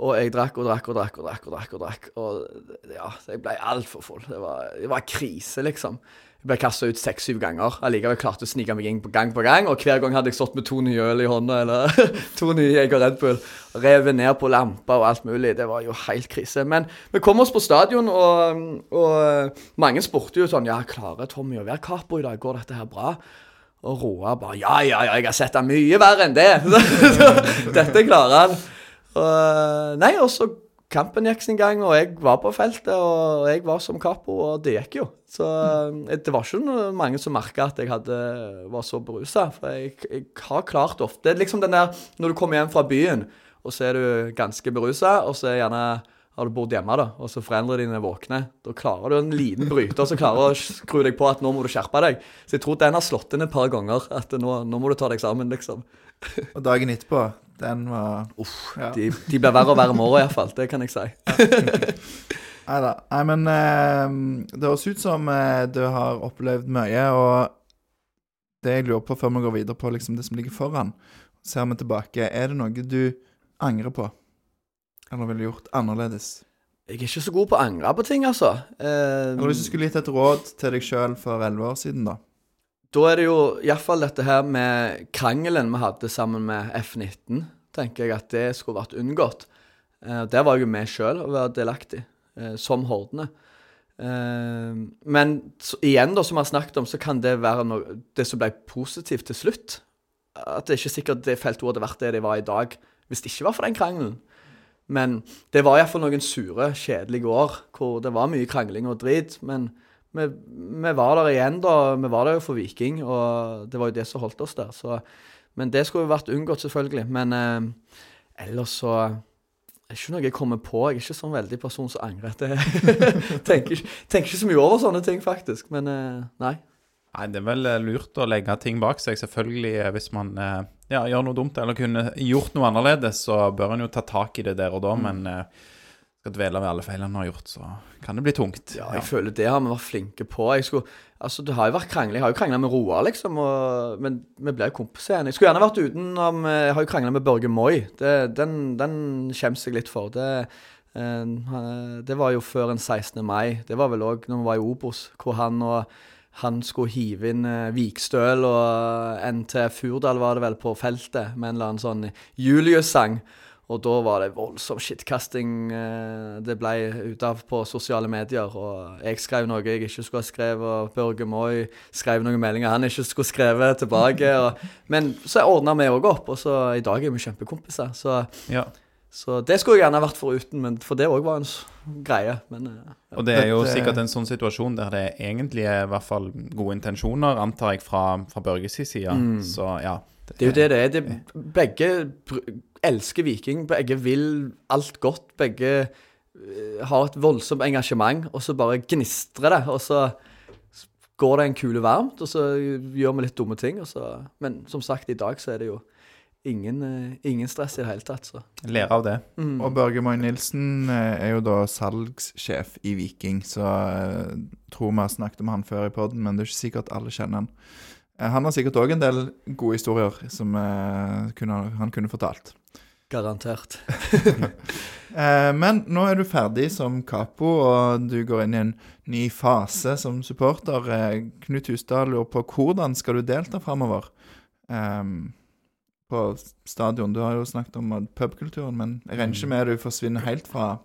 Og jeg drakk og drakk og drakk og drakk. Og drakk og drakk. Og ja, jeg ble altfor full. Det var, det var krise, liksom. Ble kasta ut seks-syv ganger. Allikevel klarte å snike meg inn gang på gang. Og hver gang hadde jeg stått med to nye øl i hånda, eller [LAUGHS] to nye Jeger Red Bull. Revet ned på lamper og alt mulig. Det var jo helt krise. Men vi kom oss på stadion, og, og mange spurte jo sånn Ja, klarer Tommy å være capo i dag? Går dette her bra? Og Roar bare Ja, ja, ja, jeg har sett han mye verre enn det. [LAUGHS] dette klarer han. Og, nei, og så kampen gikk sin gang, og jeg var på feltet, og jeg var som capo, og det gikk jo. Så eh, det var ikke mange som merka at jeg hadde, var så berusa. For jeg, jeg har klart ofte Det er liksom den der når du kommer hjem fra byen, og så er du ganske berusa, og så er gjerne har du bodd hjemme, da, og så foreldrene dine våkne. Da klarer du en liten bryter som klarer å skru deg på at nå må du skjerpe deg. Så jeg tror den har slått inn et par ganger. At nå, nå må du ta deg sammen, liksom. Og dagen etterpå, den var Uff, Ja. de, de blir verre og verre med året, iallfall. Det kan jeg si. [LAUGHS] Nei da. Nei, men eh, det høres ut som eh, du har opplevd mye, og det jeg lurer på før vi går videre på liksom det som ligger foran, ser vi tilbake, er det noe du angrer på? Eller ville gjort annerledes? Jeg er ikke så god på å angre på ting, altså. Eh, Eller hvis du skulle gitt et råd til deg sjøl for elleve år siden, da? Da er det jo iallfall dette her med krangelen vi hadde sammen med F-19. Tenker jeg at det skulle vært unngått. Eh, der var jeg jo med sjøl og var delaktig, eh, som hordene. Eh, men så, igjen, da, som vi har snakket om, så kan det være noe, det som ble positivt til slutt. At det er ikke sikkert det feltet hadde vært det det var i dag hvis det ikke var for den krangelen. Men det var iallfall noen sure, kjedelige år hvor det var mye krangling og drit. Men vi, vi var der igjen, da. Vi var der jo for Viking, og det var jo det som holdt oss der. Så, men det skulle jo vært unngått, selvfølgelig. Men eh, ellers så er det ikke noe jeg kommer på. Jeg er ikke sånn veldig person som angrer. Det, [LAUGHS] tenker, tenker ikke så mye over sånne ting, faktisk. Men eh, nei. Nei, Det er vel eh, lurt å legge ting bak seg. Selvfølgelig, eh, hvis man ja, gjør noe dumt eller kunne gjort noe annerledes, så bør en jo ta tak i det der og da. Men eh, skal dvele ved alle feilene en har gjort, så kan det bli tungt. Ja, jeg føler det har vi vært flinke på. Jeg skulle, altså Det har jo vært krangling. Jeg har jo krangla med Roar, liksom, og, men vi ble jo kompiser igjen. Jeg skulle gjerne vært utenom Jeg har jo krangla med Børge Moi. Det, den, den skjems jeg litt for. Det, eh, det var jo før en 16. mai. Det var vel òg når vi var i Obos, hvor han og han skulle hive inn eh, Vikstøl og NT Furdal, var det vel, på feltet med en eller annen sånn Julius-sang. Og da var det voldsom shitcasting eh, det ble ut av på sosiale medier. Og jeg skrev noe jeg ikke skulle ha skrevet, og Børge Moi skrev noen meldinger han ikke skulle skrevet tilbake. [LAUGHS] Og, men så ordna vi òg opp, og så i dag er vi kjempekompiser. Så, Ja. så det skulle jeg gjerne vært foruten, men for det òg var en greie. Men eh, Og det er jo Dette- sikkert en sånn situasjon der det egentlig er i hvert fall gode intensjoner, antar jeg, fra, fra Børges side. Mm. Så ja, Det er jo det det er. Det, begge elsker Viking. Begge vil alt godt. Begge eh, har et voldsomt engasjement, og så bare gnistrer det. Og så går det en kule varmt, og så gjør vi litt dumme ting. Og så, men som sagt, i dag så er det jo ingen, eh, ingen stress i det hele tatt. Så. Lære av det. Mm. Og Børge Moy Nilsen eh, er jo da salgssjef i Viking, så jeg tror vi har snakket om han før i podden, men det er ikke sikkert alle kjenner han. Han har sikkert òg en del gode historier som kunne, han kunne fortalt. Garantert. [LAUGHS] Eh, Men nå er du ferdig som capo, og du går inn i en ny fase som supporter. Eh, Knut Hustad lurer på hvordan skal du delta framover eh, på stadion? Du har jo snakket om pubkulturen, men jeg regner ikke med du forsvinner helt fra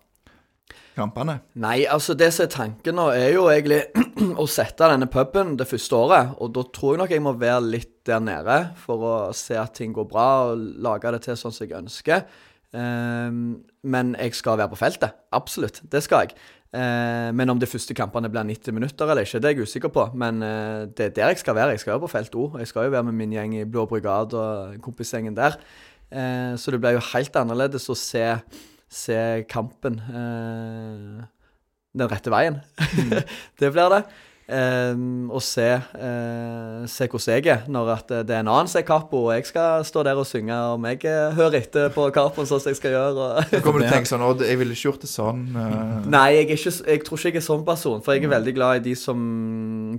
kampene? Nei, altså det som er tanken nå, er jo egentlig [CLEARS THROAT] å sette denne puben det første året. Og da tror jeg nok jeg må være litt der nede for å se at ting går bra, og lage det til sånn som jeg ønsker. Ehm, men jeg skal være på feltet. Absolutt. Det skal jeg. Eh, men om de første kampene blir 90 minutter eller ikke, det er jeg usikker på. Men eh, det er der jeg skal være. Jeg skal være på felt O. Jeg skal jo være med min gjeng i Blå brigade og kompisgjengen der. Eh, så det blir jo helt annerledes å se, se kampen eh, den rette veien. [LAUGHS] det blir det. Um, og se, eh, se hvordan jeg er, når at det er en annen som er kapo, og jeg skal stå der og synge om jeg eh, hører etter på kapoen sånn som jeg skal gjøre. Og kommer du til å tenke [LAUGHS] sånn Odd, jeg ville ikke gjort det sånn. eh, Nei, jeg, er ikke, jeg tror ikke jeg er sånn person. For jeg er veldig glad i de som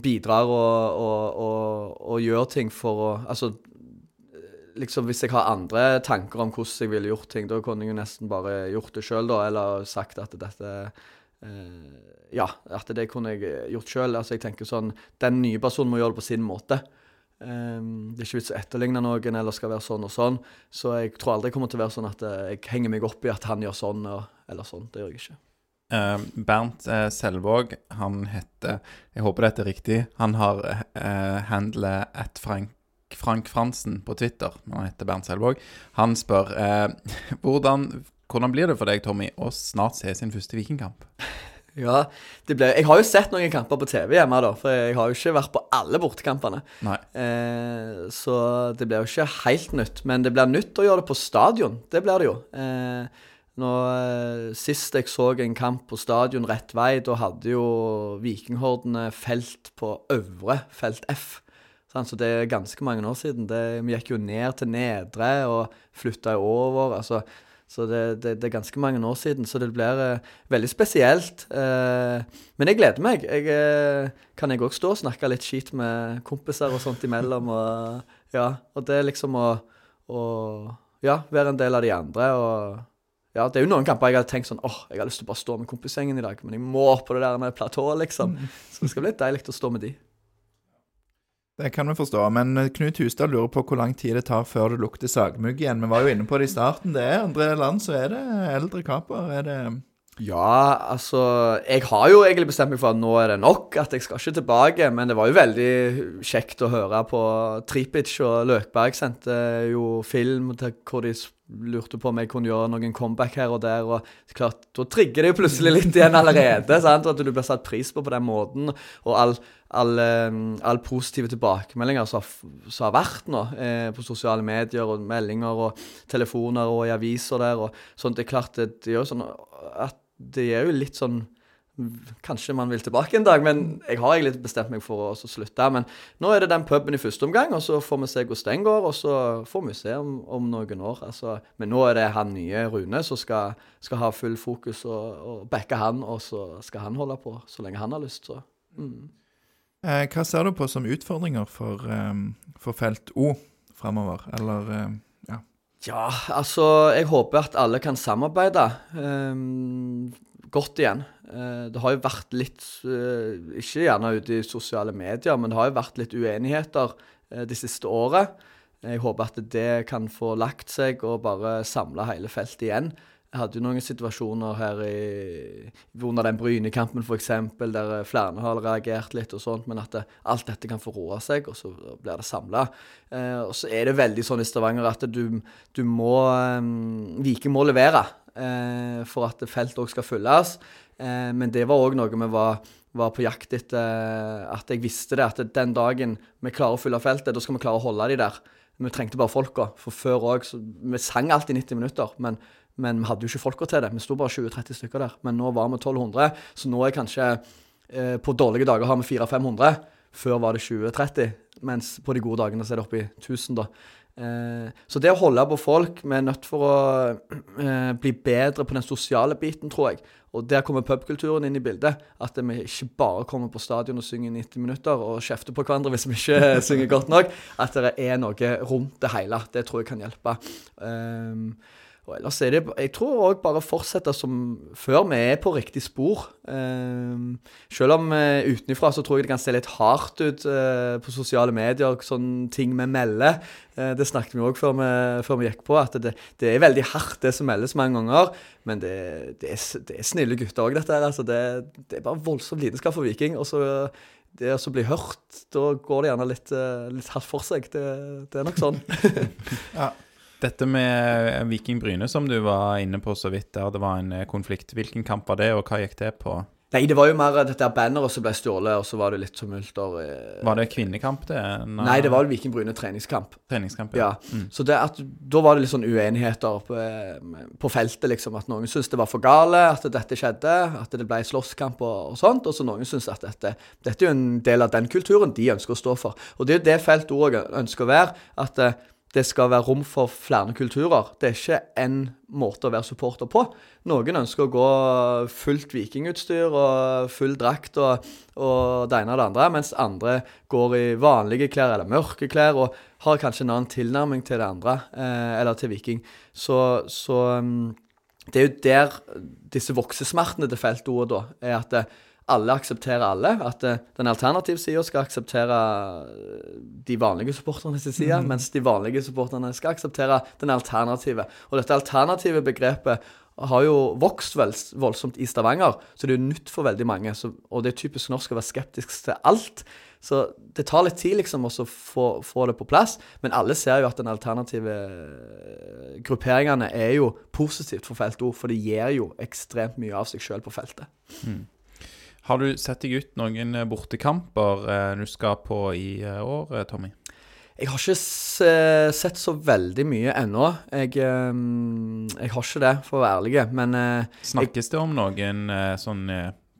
bidrar og, og, og, og gjør ting for å Altså liksom hvis jeg har andre tanker om hvordan jeg ville gjort ting, da kunne jeg jo nesten bare gjort det sjøl, da. Eller sagt at dette eh, Ja, at det kunne jeg gjort sjøl. Altså, jeg tenker sånn Den nye personen må gjøre det på sin måte. Um, det er ikke vits å etterligne noen eller skal være sånn og sånn. Så jeg tror aldri jeg kommer til å være sånn at eh, jeg henger meg opp i at han gjør sånn og, eller sånn. Det gjør jeg ikke. Uh, Bernt uh, Selvåg, han heter Jeg håper dette er riktig. Han har uh, handlet at Frank, Frank Fransen på Twitter, han heter Bernt Selvåg. Han spør uh, [LAUGHS] hvordan, hvordan blir det for deg, Tommy, å snart se sin første Vikingkamp? Ja, det ble, Jeg har jo sett noen kamper på TV hjemme, da, for jeg har jo ikke vært på alle bortekampene. Eh, så det blir jo ikke helt nytt. Men det blir nytt å gjøre det på stadion. Det blir det jo. Eh, nå, eh, sist jeg så en kamp på stadion rett vei, da hadde jo Vikinghordene felt på øvre felt F. Sant? Så det er ganske mange år siden. Det, vi gikk jo ned til nedre og flytta over. altså så det, det, det er ganske mange år siden, så det blir eh, veldig spesielt. Eh, men jeg gleder meg. Jeg, eh, kan jeg òg stå og snakke litt skit med kompiser og sånt imellom. Og, ja, og det er liksom å, å ja, være en del av de andre. og ja, Det er jo noen kamper jeg hadde tenkt sånn åh, jeg har lyst til å bare stå med kompisgjengen i dag, men jeg må på det der med platået, liksom. Så det skal bli litt deilig å stå med de. Det kan vi forstå. Men eh, Knut Hustad lurer på hvor lang tid det tar før det lukter sagmugg igjen. Vi var jo inne på det i starten. Det er andre land, så er det eldre kaper. Er det Ja, altså Jeg har jo egentlig bestemt meg for at nå er det nok. At jeg skal ikke tilbake. Men det var jo veldig kjekt å høre på Tripic og Løkberg sendte jo film til hvor de lurte på om jeg kunne gjøre noen comeback her og der. Og klart, Da trigger det jo plutselig litt igjen allerede. [LAUGHS] sant? At du blir satt pris på på den måten. Og all, all, eh, all positive tilbakemeldinger som som har vært nå eh, på sosiale medier og meldinger og telefoner og i aviser der. og sånt, Det er klart det, det gjør sånn at det er jo litt sånn Kanskje man vil tilbake en dag, men jeg har egentlig bestemt meg for å slutte. Men nå er det den puben i første omgang, og så får vi se hvordan den går. Og så får vi se om, om noen år. Altså, men nå er det han nye Rune som skal, skal ha full fokus og, og backe han, og så skal han holde på så lenge han har lyst. Så. Mm. eh, Hva ser du på som utfordringer for, eh, for felt O framover? Eller eh, ja. Ja, altså Jeg håper at alle kan samarbeide ehm, godt igjen. Eh, det har jo vært litt eh, Ikke gjerne ute i sosiale medier, men det har jo vært litt uenigheter uh, det siste året. Jeg håper at det kan få lagt seg og bare samle hele feltet igjen. Jeg hadde jo noen situasjoner her i, under den Bryne-kampen f.eks., der flere har reagert litt og sånt, men at det, alt dette kan få roe seg, og så blir det samla. Eh, og så er det veldig sånn i Stavanger at du, du må um, Viking må levere eh, for at feltet òg skal fylles. Eh, men det var òg noe vi var, var på jakt etter. At jeg visste det, at den dagen vi klarer å fylle feltet, da skal vi klare å holde de der. Vi trengte bare folka. For før òg Vi sang alltid 90 minutter, men, men vi hadde jo ikke folka til det. Vi sto bare 20-30 stykker der. Men nå var vi 1200, så nå er kanskje eh, På dårlige dager har vi 400-500. Før var det 20-30, mens på de gode dagene så er det oppi 1000, da. Eh, så det å holde på folk Vi er nødt for å eh, bli bedre på den sosiale biten, tror jeg. Og der kommer pubkulturen inn i bildet. At vi ikke bare kommer på stadion og synger 90 minutter og kjefter på hverandre hvis vi ikke synger godt nok. At det er noe rundt det hele. Det tror jeg kan hjelpe. Og ellers er det Jeg tror òg bare fortsette som før. Vi er på riktig spor. Uh, selv om uh, utenfra så tror jeg det kan se litt hardt ut uh, på sosiale medier, sånne ting vi melder. Uh, det snakket vi òg før, før, vi gikk på, at det, det, er veldig hardt det som meldes mange ganger. Men det, det, er, det er, snille gutter òg, dette her. Altså det, er bare voldsom lidenskap for Viking. Og så det å bli hørt, da går det gjerne litt, litt hardt for seg. Det, er nok sånn. [LAUGHS] [LAUGHS] ja. Dette med Viking Bryne, som du var inne på så vidt der, det var en eh, konflikt. Hvilken kamp var det, og hva gikk det på? Nei, det var jo mer dette banneret som ble stjålet, og så var det litt tumulter. Eh. Var det kvinnekamp, det? Nei, Nei det var Viking Bryne treningskamp. Treningskamp, ja. ja. Mm. Så at, da var det litt sånn uenigheter på, eh, på, feltet, liksom. At noen syntes det var for gale at dette skjedde, at det ble slåsskamp og, og sånt. Og så noen syntes at dette, dette er jo en del av den kulturen de ønsker å stå for. Og det er jo det feltet òg ønsker å være. at det skal være rom for flere kulturer. Det er ikke én måte å være supporter på. Noen ønsker å gå fullt vikingutstyr og full drakt og, og det ene og det andre, mens andre går i vanlige klær eller mørke klær og har kanskje en annen tilnærming til det andre, eh, eller til viking. Så, så um, det er jo der disse voksesmertene til feltordet da, er at det, alle aksepterer alle. At uh, den alternative sida skal akseptere eh, de vanlige supporterne sin side, mm. mens de vanlige supporterne skal akseptere den alternative. Og dette alternative begrepet har jo vokst voldsomt i Stavanger, så det er jo nytt for veldig mange. Så, og det er typisk norsk å være skeptisk til alt. Så det tar litt tid liksom å få, få, det på plass, men alle ser jo at den alternative eh, grupperingene er jo positivt for feltet òg, for det gir jo ekstremt mye av seg sjøl på feltet. Mm. Har du sett deg ut noen eh, bortekamper eh, du skal på i eh, år, Tommy? Jeg har ikke sett så veldig mye ennå. Jeg, jeg, har ikke det, for å være ærlig. Men Snakkes det om noen sånn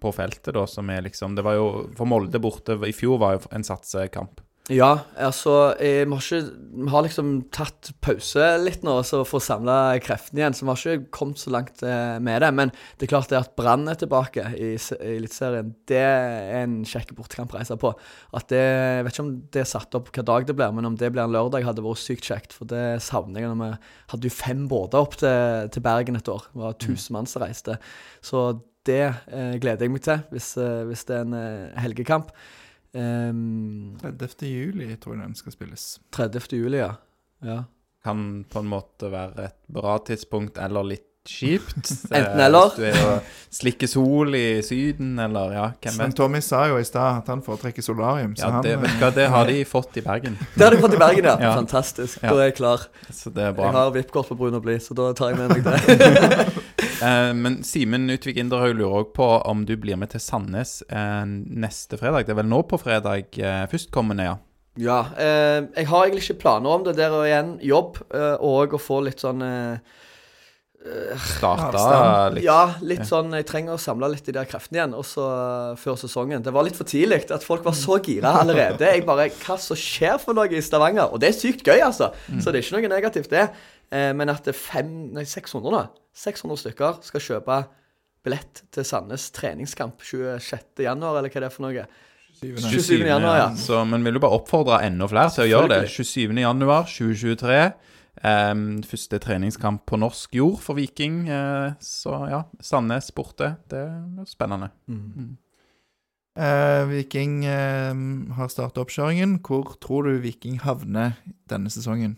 på feltet, da, som er liksom Det var jo For Molde borte i fjor var jo en satsekamp. Ja, altså Vi har, ikke, har liksom tatt pause litt nå så for å samle kreftene igjen. Så vi har ikke kommet så langt eh, med det. Men det er klart det at Brann er tilbake i, i Eliteserien, det er en kjekk bortekamp å reise på. At det, Jeg vet ikke om det er satt opp hva dag det blir, men om det blir en lørdag, hadde vært sykt kjekt. For det savner jeg. når Vi hadde jo fem båter opp til, til Bergen et år. Det var tusen mann som reiste. Så det eh, gleder jeg meg til, hvis, eh, hvis det er en eh, helgekamp. Um, 30. juli tror jeg den skal spilles. 30. juli, ja. ja. Kan på en måte være et bra tidspunkt, eller litt kjipt. [LAUGHS] Enten eller. Hvis du er og slikker sol i Syden, eller ja, hvem vet. Tommy sa jo i stad at han foretrekker solarium. ja, han, det, hva, det, har de [LAUGHS] fått i Bergen. Det har de fått i Bergen, ja. ja. Fantastisk. Da er jeg klar. Så det er bra. Jeg har VIP-kort på Brun og blid, så da tar jeg med meg det. [LAUGHS] Eh, men Simen Utvik Inderhaug lurer òg på om du blir med til Sandnes eh, neste fredag. Det er vel nå på fredag eh, førstkommende, ja? Ja. Eh, jeg har egentlig ikke planer om det. Der og igjen jobb, eh, og å få litt sånn eh, Starta litt Ja, litt sånn Jeg trenger å samle litt de der kreftene igjen. Også før sesongen. Det var litt for tidlig at folk var så gira allerede. Jeg bare Hva som skjer for noe i Stavanger? Og det er sykt gøy, altså. Mm. Så det er ikke noe negativt, det. Eh, men at det er fem, nei, 600 da, 600 stykker skal kjøpe billett til Sandnes treningskamp 26. januar, eller hva det er for noe. 27. 27. januar, ja. Så, men vil du bare oppfordre enda flere til å gjøre det. 27. januar 2023. Um, første treningskamp på norsk jord for Viking. Uh, så ja, Sandnes borte. Det er spennende. Mm. Mm. Uh, Viking uh, har starta oppkjøringen. Hvor tror du Viking havner denne sesongen?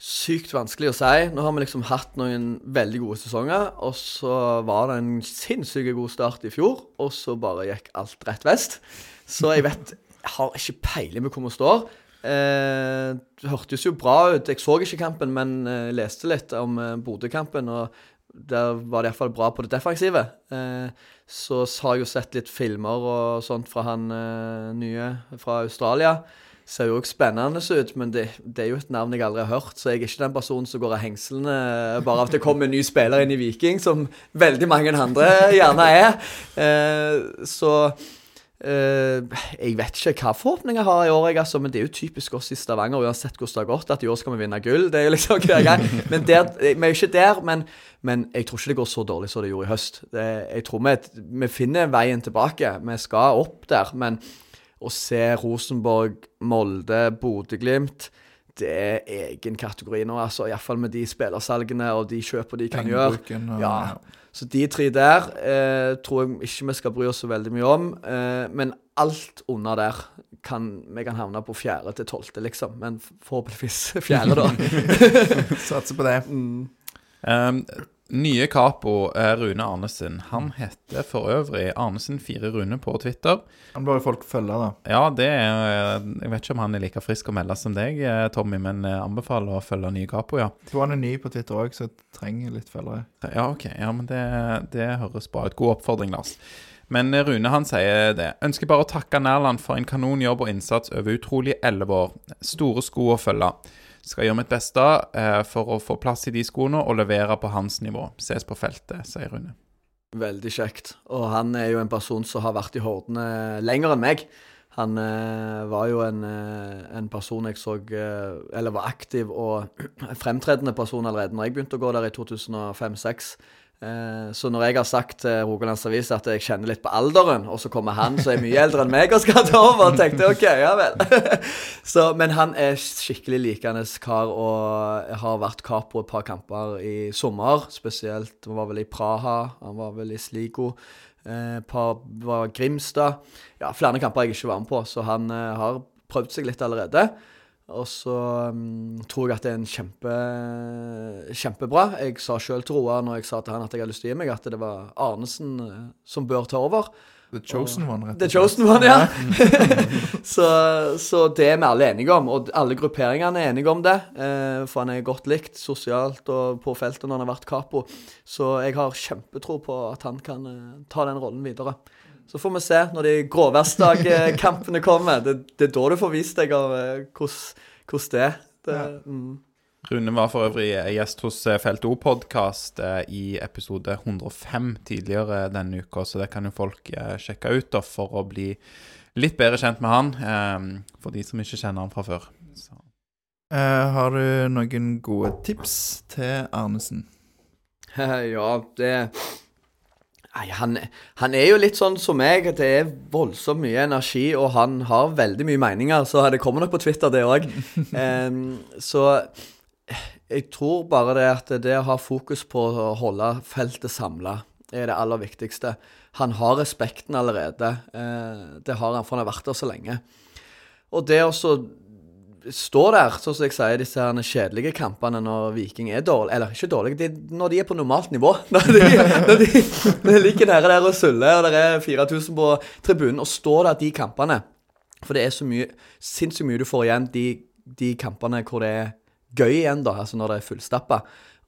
sykt vanskelig å si. Nå har vi liksom hatt noen veldig gode sesonger, og så var det en sinnssykt god start i fjor, og så bare gikk alt rett vest. Så jeg vet Jeg har ikke peiling på hvor vi står. Eh, det hørtes jo bra ut. Jeg så ikke kampen, men eh, leste litt om eh, Bodø-kampen, og der var det iallfall bra på det defensive. Eh, så har jeg jo sett litt filmer og sånt fra han eh, nye fra Australia. ser jo også spennende ut, men det, det, er jo et navn jeg aldri har hørt. Så jeg er ikke den personen som går av hengslene bare av at det kommer en ny spiller inn i Viking, som veldig mange andre gjerne er. Eh, så Uh, jeg vet ikke hva forhåpninger jeg har i år, jeg, altså, men det er jo typisk oss i Stavanger, uansett hvordan det har gått, at i år skal vi vinne gull. Det er jo liksom greit. Men der, vi er jo ikke der. Men, men, jeg tror ikke det går så dårlig som det gjorde i høst. Det, jeg tror vi, vi, finner veien tilbake. Vi skal opp der. Men å se Rosenborg, Molde, Bodø-Glimt det er egen kategori nå, altså. Iallfall med de spillersalgene og de kjøpene de kan gjøre. Ja. Så de tre der eh, tror jeg ikke vi skal bry oss så veldig mye om. Eh, men alt under der kan vi kan havne på fjerde til tolvte, liksom. Men forhåpentligvis [LAUGHS] fjerde, da. [LAUGHS] Satser på det. Mm. Um, nye Capo er Rune Arnesen. Han heter for øvrig Arnesen4Rune på Twitter. Han bør jo folk følge, da. Ja, det er Jeg vet ikke om han er like frisk å melde som deg, eh, Tommy, men jeg anbefaler å følge nye Capo, ja. Jeg tror han er ny på Twitter òg, så jeg trenger litt følgere. Ja, OK. Ja, men det, det høres bra ut. God oppfordring, Lars. Men Rune han sier det. Ønsker bare å takke Nærland for en kanonjobb og innsats over utrolig elleve år. Store sko å følge. Skal gjøre mitt beste eh, for å få plass i de skoene og levere på hans nivå. Ses på feltet, sier Rune. Veldig kjekt. Og han er jo en person som har vært i Hordene lenger enn meg. Han eh, var jo en, eh, en, person jeg så eh, Eller var aktiv og [CLEARS THROAT] fremtredende person allerede når jeg begynte å gå der i 2005-2006. Eh, så når jeg har sagt til Rogalands Avis at jeg kjenner litt på alderen, og så kommer han som er mye eldre enn meg og skal ta over, tenkte jeg OK, ja vel. [LAUGHS] så, men han er skikkelig likende kar og har vært kar på et par kamper i sommer. Spesielt han var vel i Praha, han var vel i Sligo. Eh, par, var Grimstad. Ja, flere kamper jeg ikke var med på, så han eh, har prøvd seg litt allerede. Og så um, tror jeg at det er en kjempe, kjempebra. Jeg sa sjøl til Roar når jeg sa til han at jeg hadde lyst til å gi meg, at det var Arnesen uh, som bør ta over. The chosen one, rett og slett. The chosen one, ja. [LAUGHS] så, så, det er vi alle enige om, og alle grupperingene er enige om det. Uh, for han er godt likt sosialt og på feltet når han har vært capo. Så jeg har kjempetro på at han kan uh, ta den rollen videre. Så får vi se når de gråværsdagkampene [LAUGHS] kommer. Det, det, er da du får vist deg av eh, hvordan det er. Det, mm. Rune var for øvrig gjest hos eh, Felt O-podkast eh, i episode 105 tidligere denne uka, så det kan jo folk sjekke ut da, for å bli litt bedre kjent med han, for de som ikke kjenner han fra før. Uh, har du noen gode tips til Arnesen? [LAUGHS] ja, det Nei, han, han, er jo litt sånn som meg. Det er voldsomt mye energi, og han har veldig mye meninger. Så det kommer nok på Twitter, det òg. um, [LAUGHS] så jeg tror bare det at det å ha fokus på å holde feltet samla, er det aller viktigste. Han har respekten allerede. Uh, det har han, for han har vært der så lenge. Og det å står der, sånn som jeg sier, disse her kjedelige kampene når Viking er dårlig Eller ikke dårlige, de, når de er på normalt nivå. [LAUGHS] Når de, når de, når de ligger nede der og suller, og det er 4000 på tribunen, og står der de kampene For det er så mye sinnssykt mye du får igjen de, de kampene hvor det er gøy igjen, da, altså når det er fullstappa.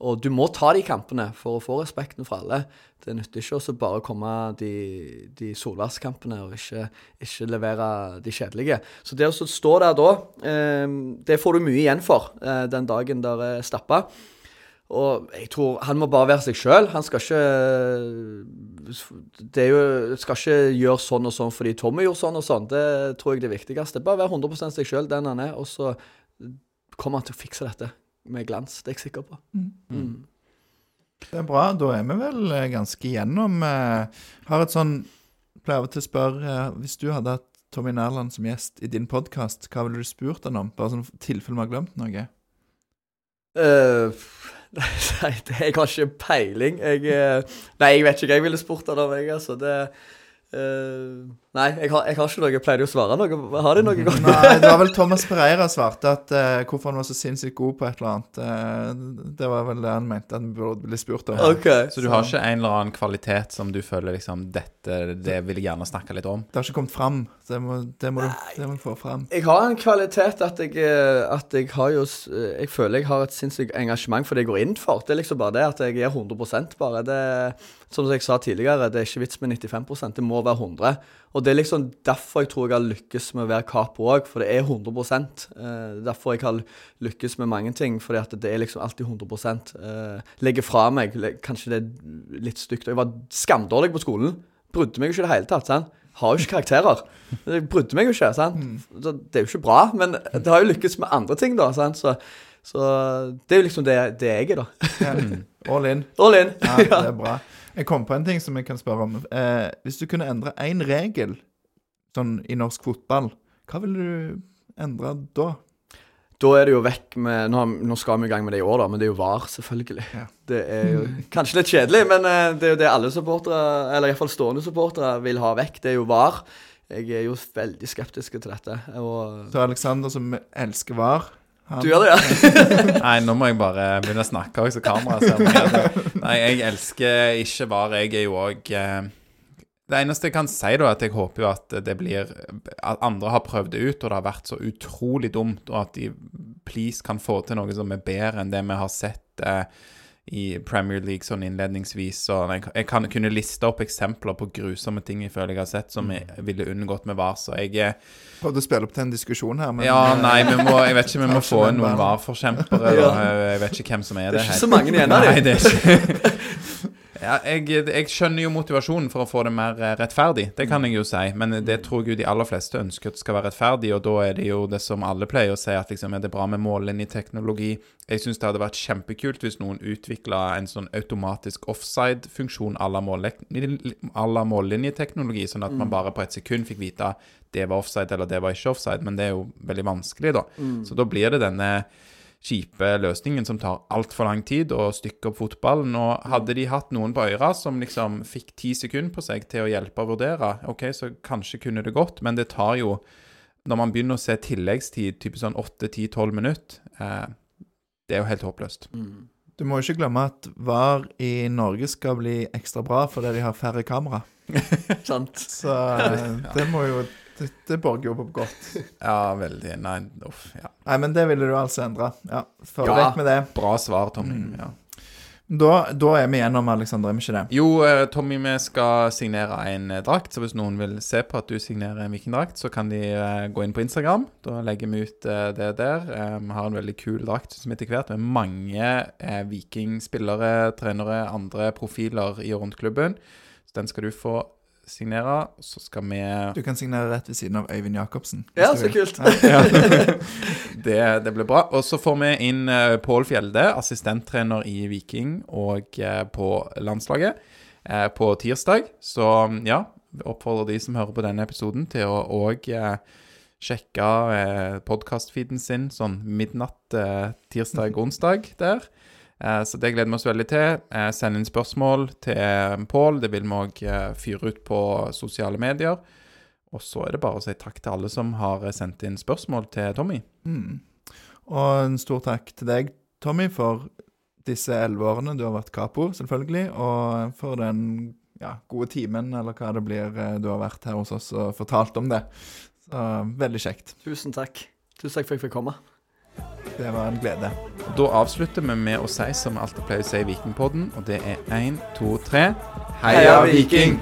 Og du må ta de kampene for å få respekten fra alle. Det nytter ikke å bare komme de, de solværskampene og ikke, ikke, levere de kjedelige. Så det å stå der da, eh, det får du mye igjen for eh, den dagen der er stappa. Og jeg tror han må bare være seg sjøl. Han skal ikke Det er jo, skal ikke gjøre sånn og sånn fordi Tommy gjorde sånn og sånn. Det tror jeg er det viktigste. Bare være 100% seg sjøl, den han er, og så kommer han til å fikse dette med glans. Det er jeg sikker på. Mm. Mm. Det er bra. Da er vi vel eh, ganske igjennom. Eh, har et sånn Pleier til å spørre eh, Hvis du hadde hatt Tommy Nærland som gjest i din podkast, hva ville du spurt han om? Bare sånn tilfelle vi har glemt noe. Uh, [LAUGHS] nei, jeg har ikke peiling. Jeg, nei, jeg vet ikke hva jeg ville spurt han om, jeg, altså. Det Uh, nei, jeg har, jeg har, ikke noe jeg pleier å svare noe. Har de noe [LAUGHS] godt? nei, det var vel Thomas Pereira svarte at uh, hvorfor han var så sinnssykt god på et eller annet. Uh, det var vel det han mente at vi burde bli spurt om. Okay. Så du har ikke en eller annen kvalitet som du føler liksom Dette det vil jeg gjerne snakke litt om? Det har ikke kommet fram. Det må, det må, du, det må du, få fram. Jeg har en kvalitet at jeg, at jeg har jo Jeg føler jeg har et sinnssykt engasjement for det jeg går inn for. Det er liksom bare det at jeg er 100% bare. Det som jeg sa tidligere, det er ikke vits med 95% Det må være 100. Og det er liksom derfor jeg tror jeg har lykkes med å være capo òg, for det er 100 eh, Derfor jeg har lykkes med mange ting, fordi at det er liksom alltid 100 eh, Legger fra meg Kanskje det er litt stygt. Jeg var skamdårlig på skolen. Brydde meg jo ikke i det hele tatt. sant? Har jo ikke karakterer. Jeg brydde meg jo ikke. sant? Det er jo ikke bra, men det har jo lykkes med andre ting, da. sant? Så, så det er jo liksom det, det jeg er, da. [LAUGHS] All in. All in. Ja, [LAUGHS] det er bra. Jeg kom på en ting som jeg kan spørre om. Eh, hvis du kunne endre én regel sånn i norsk fotball, hva ville du endre da? Da er det jo vekk med Nå, nå skal vi i gang med det i år, da, men det er jo VAR, selvfølgelig. Ja. Det er jo [LAUGHS] kanskje litt kjedelig, men eh, det er jo det alle supportere, eller iallfall stående supportere, vil ha vekk. Det er jo VAR. Jeg er jo veldig skeptisk til dette. Og Så Alexander som elsker VAR du gjør det, ja? [LAUGHS] Nei, nå må jeg bare begynne å snakke også, så kameraet ser meg. Nei, jeg elsker ikke bare Jeg er jo òg Det eneste jeg kan si, da, er at jeg håper jo at det blir At andre har prøvd det ut, og det har vært så utrolig dumt, og at de please kan få til noe som er bedre enn det vi har sett eh, i Premier League sånn innledningsvis. Så jeg, jeg kan kunne liste opp eksempler på grusomme ting jeg føler jeg har sett som jeg ville unngått med VAR. Så jeg er Prøvde å spille opp til en diskusjon her, men Ja, eh, nei, må, jeg vet ikke, vi [LAUGHS] må få inn noen VAR-forkjempere. Jeg vet ikke hvem som er Det det. er ikke helt. så mange igjen av dem. [LAUGHS] ja, jeg, jeg skjønner jo motivasjonen for å få det mer eh, rettferdig, det kan jeg jo si. Men det tror jeg jo de aller fleste ønsker at det skal være rettferdig, og da er det jo det som alle pleier å si, at liksom, er det bra med mållinjeteknologi. Jeg syns det hadde vært kjempekult hvis noen utvikla en sånn automatisk offside-funksjon à la målle- à la mållinjeteknologi, sånn at man bare på et sekund fikk vite det var offside eller det var ikke offside, men det er jo veldig vanskelig, da. Så da blir det denne kjipe løsningen som tar altfor lang tid å stykke opp fotballen. Og hadde de hatt noen på øra som liksom fikk ti sekunder på seg til å hjelpe å vurdere, OK, så kanskje kunne det gått, men det tar jo Når man begynner å se tilleggstid, type sånn 8-10-12 minutter, eh, det er jo helt håpløst. du må ikke glemme at VAR i Norge skal bli ekstra bra fordi de har færre kamera. [LAUGHS] Sant? Så eh, [LAUGHS] det må jo Det, det borger jo på godt. [LAUGHS] Ja, veldig Nei, uff. Ja. Nei, men det ville du altså endre. Ja, Ja. med det. Bra svar, Tommy. Mm. Ja. Da, da er vi gjennom, Alexander, er vi ikke det? Jo, eh, Tommy, vi skal signere en eh, drakt, så hvis noen vil se på at du signerer en vikingdrakt, så kan de eh, gå inn på Instagram. Da legger vi ut det der. Vi har en veldig kul drakt som etter hvert med mange vikingspillere, trenere, andre profiler i og rundt klubben. Så den skal du få signere. Så skal vi Du kan signere rett ved siden av Øyvind Jacobsen. Ja, så kult. [LAUGHS] [LAUGHS] det, det blir bra. Og så får vi inn uh, Pål Fjelde, assistenttrener i Viking og eh, på landslaget, eh, på tirsdag. Så ja, vi oppfordrer de som hører på denne episoden, til å òg sjekke podkastfeeden sin sånn midnatt tirsdag-onsdag [LAUGHS] der. Eh, Så det gleder vi oss veldig til. Eh, Send inn spørsmål til Pål. Det vil vi òg fyre ut på sosiale medier. Og så er det bare å si takk til alle som har eh, sendt inn spørsmål til Tommy. Mm. Og en stor takk til deg, Tommy, for disse elleve årene du har vært capo, selvfølgelig, og for den ja, gode timen, eller hva det blir, eh, du har vært her hos oss og fortalt om det. Så veldig kjekt. Tusen takk. Tusen takk for at jeg fikk komme. Det var en glede. Da avslutter vi med å si som vi alltid pleier å si i Vikingpodden, og det er én, to, tre Heia, Viking!